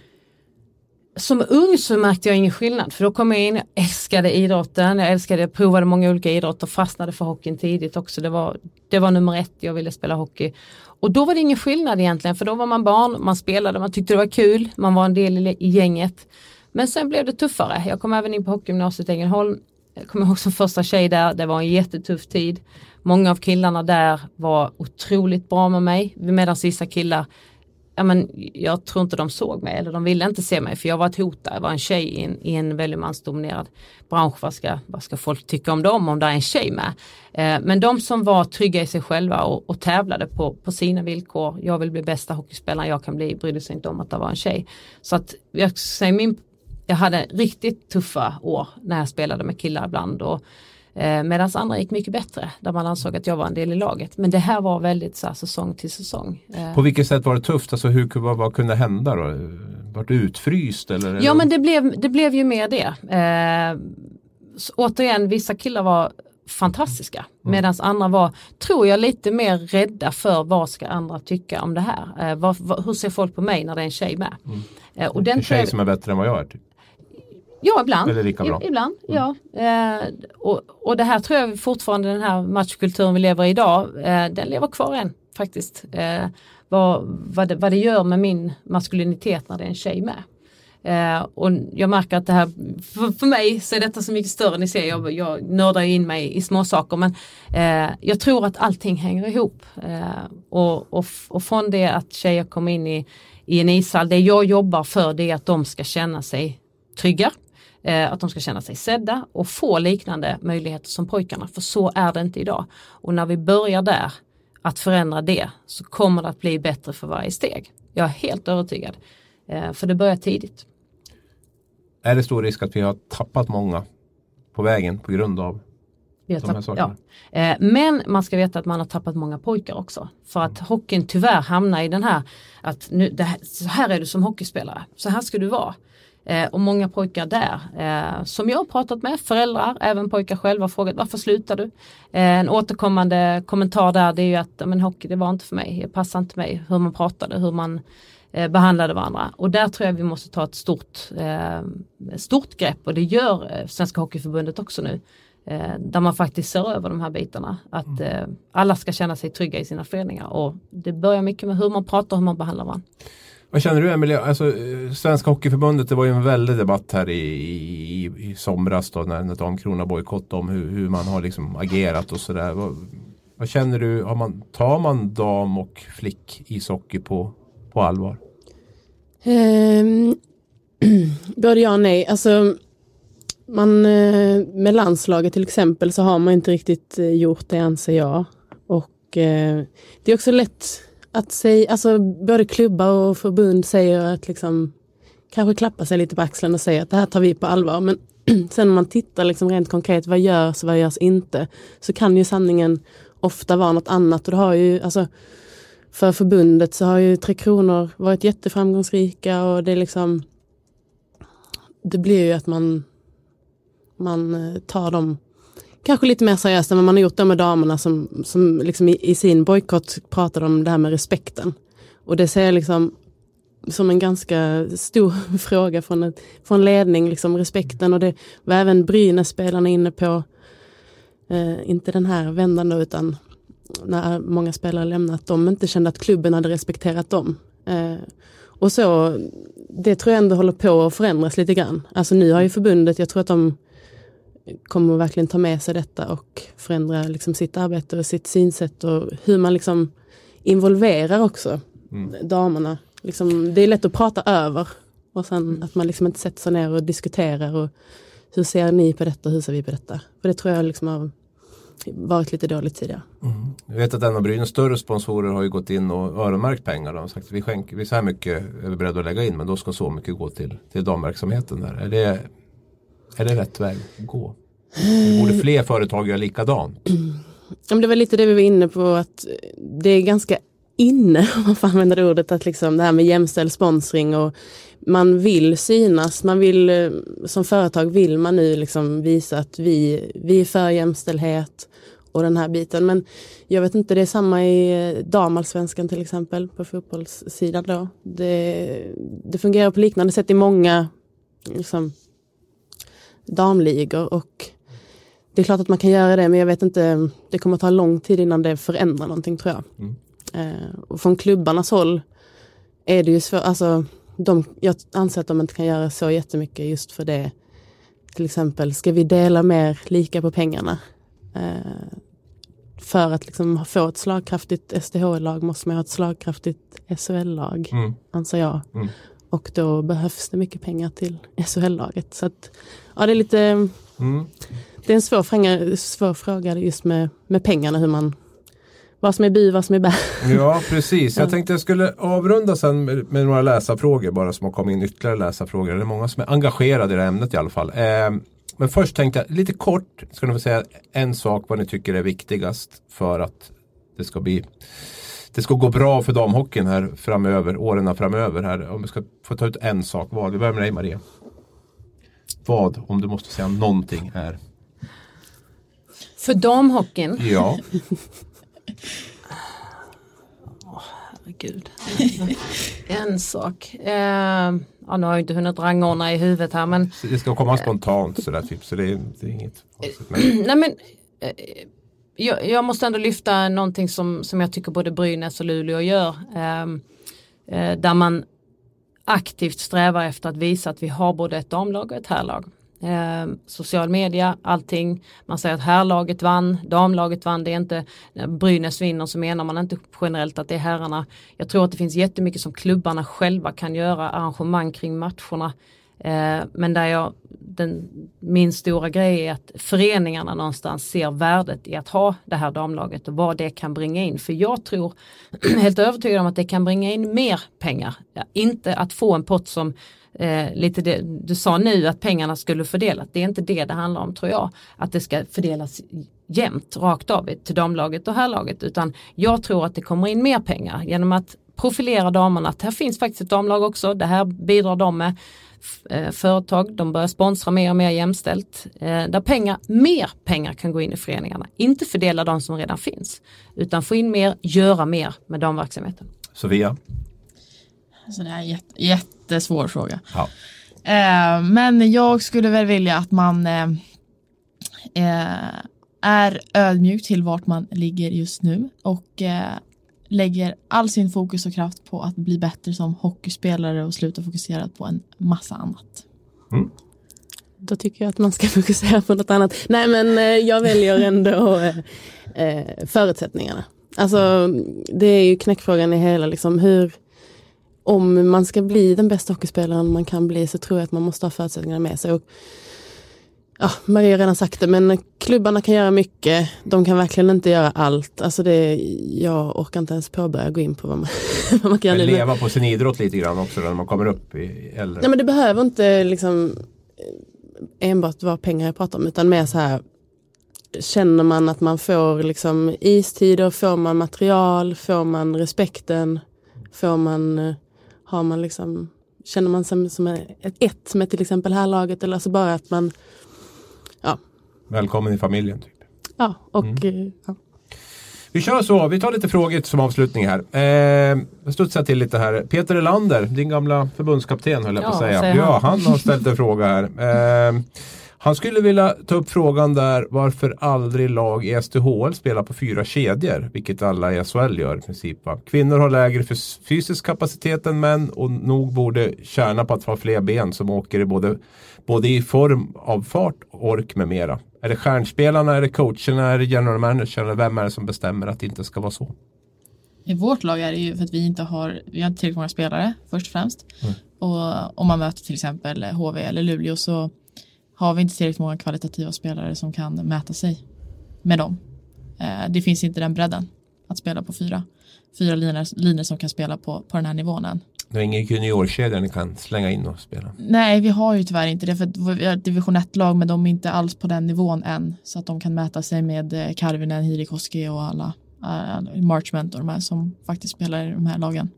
Som ung så märkte jag ingen skillnad för då kom jag in, jag älskade idrotten, jag älskade, jag provade många olika idrotter, fastnade för hockeyn tidigt också. Det var, det var nummer ett, jag ville spela hockey. Och då var det ingen skillnad egentligen för då var man barn, man spelade, man tyckte det var kul, man var en del i, gänget. Men sen blev det tuffare. Jag kom även in på hockeygymnasiet i Ängelholm. Jag kommer ihåg som första tjej där, det var en jättetuff tid. Många av killarna där var otroligt bra med mig medan vissa killar ja, men jag tror inte de såg mig eller de ville inte se mig för jag var ett hot där. Jag var en tjej i en, i en väldigt mansdominerad bransch. Vad ska, vad ska folk tycka om dem om det är en tjej med? Eh, men de som var trygga i sig själva och, och tävlade på, på sina villkor. Jag vill bli bästa hockeyspelaren jag kan bli. Brydde sig inte om att det var en tjej. Så att jag säger min jag hade riktigt tuffa år när jag spelade med killar ibland. Och, eh, Medan andra gick mycket bättre där man ansåg att jag var en del i laget. Men det här var väldigt så här, säsong till säsong. Eh, På vilket sätt var det tufft? Alltså hur, vad, vad kunde hända då? Var du utfryst eller? Ja men det blev, det blev ju mer det. Eh, återigen, vissa killar var fantastiska medan andra var, tror jag, lite mer rädda för vad ska andra tycka om det här. Eh, vad, vad, hur ser folk på mig när det är en tjej med? Eh, och en tjej som är bättre än vad jag är? Typ. Ja, ibland. Eller lika bra. Mm. I, ibland, ja. Eh, och, och det här tror jag fortfarande den här matchkulturen vi lever i idag, eh, den lever kvar än faktiskt. Eh, vad, vad, det, vad det gör med min maskulinitet när det är en tjej med. Eh, och jag märker att det här, för, för mig så är detta så mycket större, ni ser jag, jag nördar in mig i små saker men eh, jag tror att allting hänger ihop. Eh, och, och, och från det att tjejer kommer in i, i en ishall, det jag jobbar för det är att de ska känna sig trygga. Eh, att de ska känna sig sedda och få liknande möjligheter som pojkarna för så är det inte idag. Och när vi börjar där att förändra det så kommer det att bli bättre för varje steg. Jag är helt övertygad. Eh, för det börjar tidigt. Är det stor risk att vi har tappat många på vägen på grund av Tapp, ja. Eh, Men man ska veta att man har tappat många pojkar också. För att hockeyn tyvärr hamnar i den här att nu, här, så här är du som hockeyspelare, så här ska du vara. Eh, och många pojkar där eh, som jag har pratat med, föräldrar, även pojkar själva har frågat varför slutar du? Eh, en återkommande kommentar där det är ju att men hockey det var inte för mig, det passar inte mig hur man pratade, hur man eh, behandlade varandra. Och där tror jag vi måste ta ett stort, stort grepp och det gör Svenska Hockeyförbundet också nu. Där man faktiskt ser över de här bitarna. Att eh, alla ska känna sig trygga i sina föreningar och det börjar mycket med hur man pratar och hur man behandlar varandra. Vad känner du Emelie? Alltså, eh, Svenska Hockeyförbundet, det var ju en väldig debatt här i, i, i somras då när, när Damkrona bojkottade om hur, hur man har liksom agerat och sådär. Vad, vad känner du? Har man, tar man dam och flick ishockey på, på allvar? Um, både ja och nej. Alltså, man, eh, med landslaget till exempel så har man inte riktigt eh, gjort det anser jag. Och eh, det är också lätt att säga, alltså både klubbar och förbund säger att liksom kanske klappa sig lite på axeln och säga att det här tar vi på allvar. Men sen om man tittar liksom rent konkret, vad görs och vad görs inte? Så kan ju sanningen ofta vara något annat. Och det har ju, alltså, för förbundet så har ju Tre Kronor varit jätteframgångsrika och det är liksom det blir ju att man man eh, tar dem kanske lite mer seriöst än vad man har gjort det med damerna som, som liksom i, i sin bojkott pratade om det här med respekten. Och det ser jag liksom som en ganska stor fråga från, ett, från ledning, liksom respekten och det var även Brynäs-spelarna inne på. Eh, inte den här vändan då, utan när många spelare lämnat, de inte kände att klubben hade respekterat dem. Eh, och så, det tror jag ändå håller på att förändras lite grann. Alltså nu har ju förbundet, jag tror att de kommer verkligen ta med sig detta och förändra liksom sitt arbete och sitt synsätt och hur man liksom involverar också Mm. damerna. Liksom, det är lätt att prata över och sen att man liksom inte sätter sig ner och diskuterar och hur ser ni på detta, hur ser vi på detta? För det tror jag liksom har varit lite dåligt tidigare. Jag vet att en av Brynäs större sponsorer har ju gått in och öronmärkt pengar. De har sagt att vi skänker, vi så här mycket är vi beredda att lägga in men då ska så mycket gå till, till damverksamheten. Där. Är, det, är det rätt väg att gå? Borde fler företag göra likadant? Det var lite det vi var inne på att det är ganska inne, om man får använda det ordet, att liksom det här med jämställd sponsring och man vill synas, man vill eh, som företag vill man nu liksom visa att vi, vi är för jämställdhet och den här biten. Men jag vet inte, det är samma i eh, damallsvenskan till exempel på fotbollssidan då. Det, det fungerar på liknande sätt i många liksom, damligor och det är klart att man kan göra det men jag vet inte, det kommer att ta lång tid innan det förändrar någonting tror jag. Mm. Eh, och från klubbarnas håll är det ju svårt, alltså de, jag anser att de inte kan göra så jättemycket just för det. Till exempel, ska vi dela mer lika på pengarna? Eh, för att liksom få ett slagkraftigt SDH-lag måste man ha ett slagkraftigt SHL-lag, Mm. anser jag. Mm. Och då behövs det mycket pengar till SHL-laget. Så att, ja, det är lite Mm. det är en svår, fråga, svår fråga just med, med pengarna, hur man, vad som är bi, vad som är bär. Ja, precis. Jag tänkte jag skulle avrunda sen med, med några läsarfrågor bara som har kommit in ytterligare läsarfrågor. Det är många som är engagerade i det här ämnet i alla fall. Eh, men först tänkte jag lite kort, ska ni få säga en sak vad ni tycker är viktigast för att det ska bli det ska gå bra för damhockeyn här framöver, åren framöver här. Om vi ska få ta ut en sak, vad? Vi börjar med dig Maria. Vad, om du måste säga någonting, är? För damhockeyn, Ja, herregud. en sak. Eh, ja, nu har jag inte hunnit rangordna i huvudet här men det ska komma spontant sådär typ, så det är, det är inget konstigt. Nej men eh, jag, jag måste ändå lyfta någonting som, som jag tycker både Brynäs och Luleå gör. Ehm, eh, där man aktivt strävar efter att visa att vi har både ett damlag och ett herrlag. Eh, social media, allting. Man säger att herrlaget vann, damlaget vann. Det är inte när Brynäs vinner så menar man inte generellt att det är herrarna. Jag tror att det finns jättemycket som klubbarna själva kan göra, arrangemang kring matcherna. Eh, men där jag den, min stora grej är att föreningarna någonstans ser värdet i att ha det här damlaget och vad det kan bringa in. För jag tror, helt övertygad om att det kan bringa in mer pengar. Ja, inte att få en pott som eh, lite det, du sa nu att pengarna skulle fördelas. Det är inte det det handlar om tror jag. Att det ska fördelas jämnt rakt av till damlaget och herrlaget utan jag tror att det kommer in mer pengar genom att profilera damerna. Att här finns faktiskt ett damlag också. Det här bidrar de med företag, de börjar sponsra mer och mer jämställt. Eh, där pengar, mer pengar kan gå in i föreningarna. Inte fördela de som redan finns. Utan få in mer, göra mer med damverksamheten. Sofia? Alltså det är en jätte, jättesvår fråga. Ja. Eh, men jag skulle väl vilja att man eh, eh, är ödmjuk till vart man ligger just nu och eh, lägger all sin fokus och kraft på att bli bättre som hockeyspelare och sluta fokusera på en massa annat. Mm. Då tycker jag att man ska fokusera på något annat. Nej men eh, jag väljer ändå eh, eh, förutsättningarna. Alltså det är ju knäckfrågan i hela liksom hur om man ska bli den bästa hockeyspelaren man kan bli så tror jag att man måste ha förutsättningarna med sig. Och ja, Maria har redan sagt det, men klubbarna kan göra mycket. De kan verkligen inte göra allt. Alltså det, jag orkar inte ens påbörja gå in på vad man, vad man kan göra. Leva på sin idrott lite grann också när man kommer upp i äldre. Nej men det behöver inte liksom enbart vara pengar jag pratar om utan mer så här Känner man att man får liksom istider, får man material, får man respekten, får man, har man liksom, känner man sig som ett, med till exempel här laget eller alltså bara att man. Välkommen i familjen. Typ. Ja, och mm. Eh, ja. Vi kör så, vi tar lite frågor som avslutning här. Eh, jag studsar till lite här. Peter Elander, din gamla förbundskapten höll jag på att säga. Ja, han har ställt en fråga här. Eh, han skulle vilja ta upp frågan där varför aldrig lag i SDHL spelar på fyra kedjor, vilket alla i SHL gör i princip. Va? Kvinnor har lägre fysisk kapacitet än män och nog borde tjäna på att ha fler ben som åker i både, både i form av fart, ork med mera. Är det stjärnspelarna, är det coacherna, är det general manager eller vem är det som bestämmer att det inte ska vara så? I vårt lag är det ju för att vi inte har, vi har inte tillräckligt många spelare först och främst. Mm. Och om man möter till exempel HV eller Luleå så har vi inte tillräckligt många kvalitativa spelare som kan mäta sig med dem. Eh, det finns inte den bredden att spela på fyra. Fyra linjer, som kan spela på, på den här nivån än. Det är ingen juniorkedja ni kan slänga in och spela? Nej, vi har ju tyvärr inte det. För vi har ett division 1-lag men de är inte alls på den nivån än. Så att de kan mäta sig med eh, Karvinen, Hirikoski och alla uh, Marchment och de här som faktiskt spelar i de här lagen.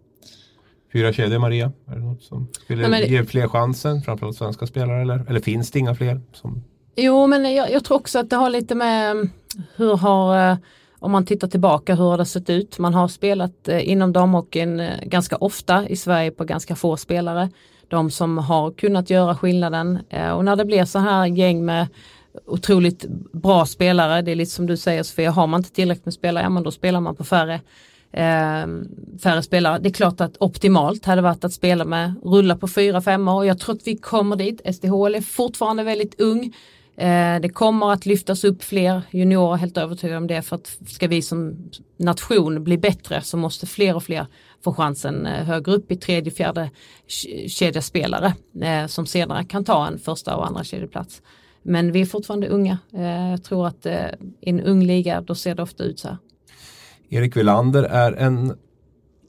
Fyra kedjor Maria, är det något som skulle Nej, men... ge fler chansen, framförallt svenska spelare eller, eller finns det inga fler? Som... Jo men jag, jag tror också att det har lite med mm, hur har, eh, om man tittar tillbaka, hur har det sett ut? Man har spelat eh, inom damhockeyn eh, ganska ofta i Sverige på ganska få spelare. De som har kunnat göra skillnaden eh, och när det blir så här gäng med otroligt bra spelare, det är lite som du säger Sofia, har man inte tillräckligt med spelare, ja men då spelar man på färre eh, färre spelare. Det är klart att optimalt hade varit att spela med, rulla på fyra, fem år. Jag tror att vi kommer dit. SDHL är fortfarande väldigt ung. Eh, det kommer att lyftas upp fler juniorer, helt övertygad om det. För att ska vi som nation bli bättre så måste fler och fler få chansen eh, högre upp i tredje, fjärde kedja spelare eh, som senare kan ta en första och andra kedjeplats. Men vi är fortfarande unga. Jag tror att i en ung liga då ser det ofta ut så här. Erik Wilander är en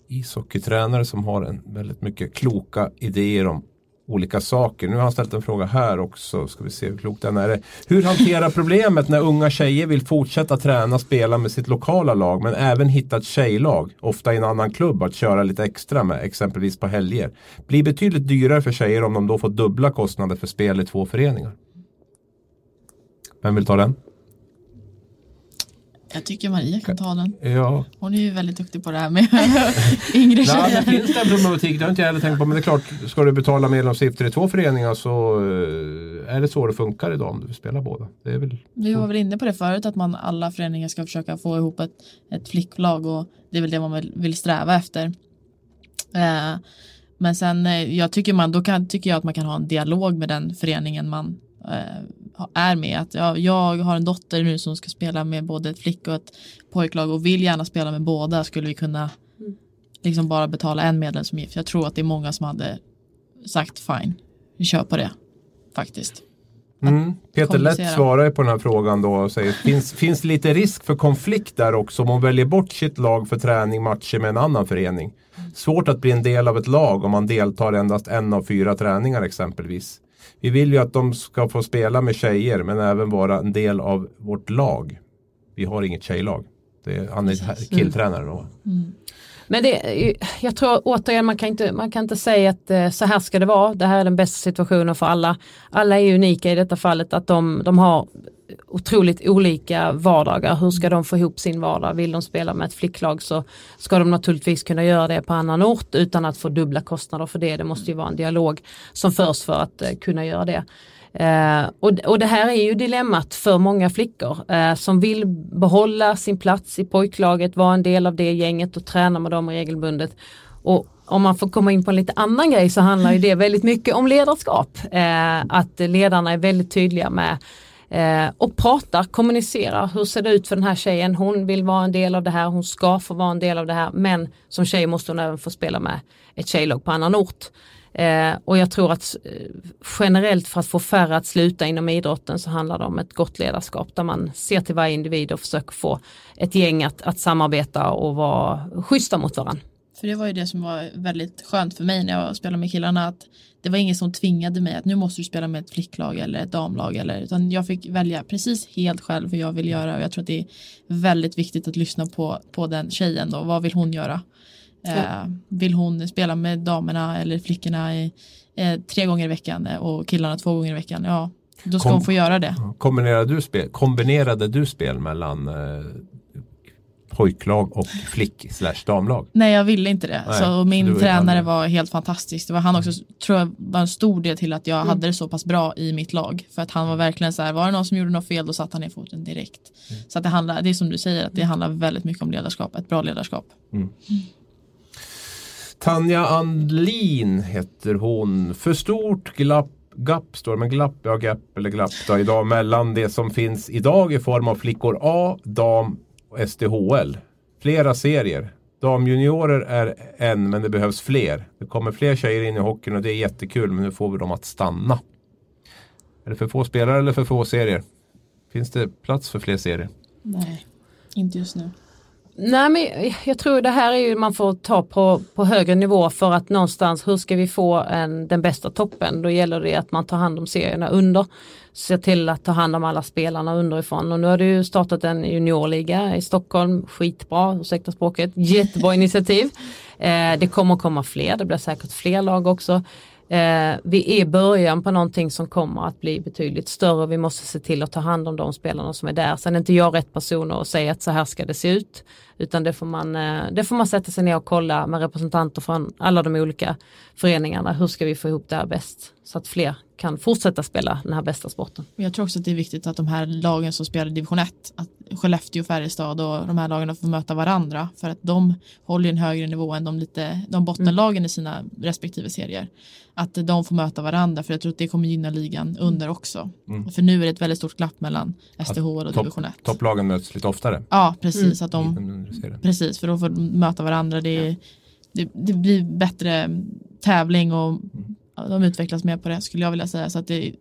ishockeytränare som har en väldigt mycket kloka idéer om olika saker. Nu har han ställt en fråga här också. Ska vi se hur klok den är. Hur hantera problemet när unga tjejer vill fortsätta träna och spela med sitt lokala lag men även hitta ett tjejlag, ofta i en annan klubb, att köra lite extra med, exempelvis på helger. Blir betydligt dyrare för tjejer om de då får dubbla kostnader för spel i två föreningar. Vem vill ta den? Jag tycker Maria kan ta den. Ja. Hon är ju väldigt duktig på det här med yngre tjejer. Nej, det finns det en problematik, det har inte jag heller tänkt på. Men det är klart, ska du betala medlemsavgifter i två föreningar så eh, är det så det funkar idag om du vill spela båda. Det är väl Vi var väl inne på det förut att man alla föreningar ska försöka få ihop ett, ett flicklag och det är väl det man vill sträva efter. Eh, men sen eh, jag tycker man, då kan, tycker jag att man kan ha en dialog med den föreningen man är med. Att ja, jag har en dotter nu som ska spela med både ett flick och ett pojklag och vill gärna spela med båda. Skulle vi kunna mm. liksom bara betala en medlemsavgift? Jag tror att det är många som hade sagt fine, vi kör på det faktiskt. Mm. Peter kommunicera. svarar ju på den här frågan då och säger finns, finns det lite risk för konflikt där också om hon väljer bort sitt lag för träning, matcher med en annan förening? Svårt att bli en del av ett lag om man deltar endast en av fyra träningar exempelvis. Vi vill ju att de ska få spela med tjejer men även vara en del av vårt lag. Vi har inget tjejlag. Det är, han är killtränare då. Men det, jag tror återigen man kan inte, man kan inte säga att eh, så här ska det vara. Det här är den bästa situationen för alla. Alla är unika i detta fallet att de, de har otroligt olika vardagar. Hur ska de få ihop sin vardag? Vill de spela med ett flicklag så ska de naturligtvis kunna göra det på annan ort utan att få dubbla kostnader för det. Det måste ju vara en dialog som förs för att eh, kunna göra det. Eh, och, och det här är ju dilemmat för många flickor eh, som vill behålla sin plats i pojklaget, vara en del av det gänget och träna med dem regelbundet. Och om man får komma in på en lite annan grej så handlar ju det väldigt mycket om ledarskap. Eh, att ledarna är väldigt tydliga med eh, och pratar, kommunicerar. Hur ser det ut för den här tjejen? Hon vill vara en del av det här, hon ska få vara en del av det här. Men som tjej måste hon även få spela med ett tjejlag på annan ort. Eh, och jag tror att eh, generellt för att få färre att sluta inom idrotten så handlar det om ett gott ledarskap där man ser till varje individ och försöker få ett gäng att, att samarbeta och vara schyssta mot varandra. För det var ju det som var väldigt skönt för mig när jag spelade med killarna att det var ingen som tvingade mig att nu måste du spela med ett flicklag eller ett damlag eller utan jag fick välja precis helt själv vad jag vill göra och jag tror att det är väldigt viktigt att lyssna på, på den tjejen då, vad vill hon göra? Eh, vill hon spela med damerna eller flickorna i, eh, tre gånger i veckan och killarna två gånger i veckan, ja då ska Kom- hon få göra det. Kombinerade du spel, kombinerade du spel mellan eh, pojklag och flick slash damlag? Nej jag ville inte det. Nej, så min tränare var helt fantastisk. Det var han också, tror jag, var en stor del till att jag hade det så pass bra i mitt lag. För att han var verkligen så här, var det någon som gjorde något fel då satte han ner foten direkt. Så att det handlar, det är som du säger, att det handlar väldigt mycket om ledarskap, ett bra ledarskap. Tanja Andlin heter hon. För stort glapp Gapp står men glapp, ja gap eller glapp då, idag mellan det som finns idag i form av flickor A, dam och SDHL. Flera serier. Damjuniorer är en men det behövs fler. Det kommer fler tjejer in i hockeyn och det är jättekul men nu får vi dem att stanna. Är det för få spelare eller för få serier? Finns det plats för fler serier? Nej, inte just nu. Nej men jag tror det här är ju man får ta på, på högre nivå för att någonstans hur ska vi få en, den bästa toppen? Då gäller det att man tar hand om serierna under. Se till att ta hand om alla spelarna underifrån och nu har du ju startat en juniorliga i Stockholm, skitbra, ursäkta språket, jättebra initiativ. Eh, det kommer komma fler, det blir säkert fler lag också. Eh, vi är i början på någonting som kommer att bli betydligt större. Vi måste se till att ta hand om de spelarna som är där. Sen är inte jag rätt person att säga att så här ska det se ut. Utan det får man, eh, det får man sätta sig ner och kolla med representanter från alla de olika föreningarna. Hur ska vi få ihop det här bäst? Så att fler kan fortsätta spela den här bästa sporten. Jag tror också att det är viktigt att de här lagen som spelar i division 1, att Skellefteå, Färjestad och de här lagen får möta varandra för att de håller en högre nivå än de, lite, de bottenlagen i sina respektive serier. Att de får möta varandra för jag tror att det kommer gynna ligan under också. För nu är det ett väldigt stort glapp mellan SDH och division 1. Topplagen möts lite oftare. Ja, precis. Att i de, serien. precis, för då får de möta varandra. Det, det, det blir bättre tävling och ja, de utvecklas mer på det skulle jag vilja säga. Så att det,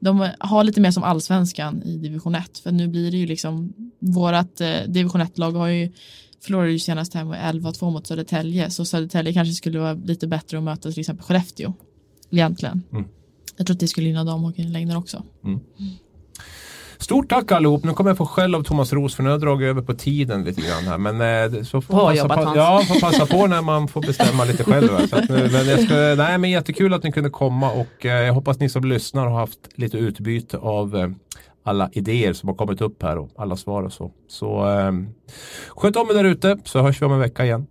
de har lite mer som allsvenskan i division 1. För nu blir det ju liksom, vårat eh, division 1-lag har ju förlorade ju senast här med 11-2 mot Södertälje. Så Södertälje kanske skulle vara lite bättre att möta till exempel Skellefteå. Egentligen. Mm. Jag tror att det skulle gynna damhockeyn i längden också. Stort tack allihop. Nu kommer jag få skäll av Thomas Ros för nu har jag dragit över på tiden lite grann här. Men eh, så får man passa ja, får passa på när man får bestämma lite själv. nu, men jag ska, nej, men jättekul att ni kunde komma och eh, jag hoppas ni som lyssnar har haft lite utbyte av eh, alla idéer som har kommit upp här och alla svar och så. Så eh, sköt om er där ute så hörs vi om en vecka igen.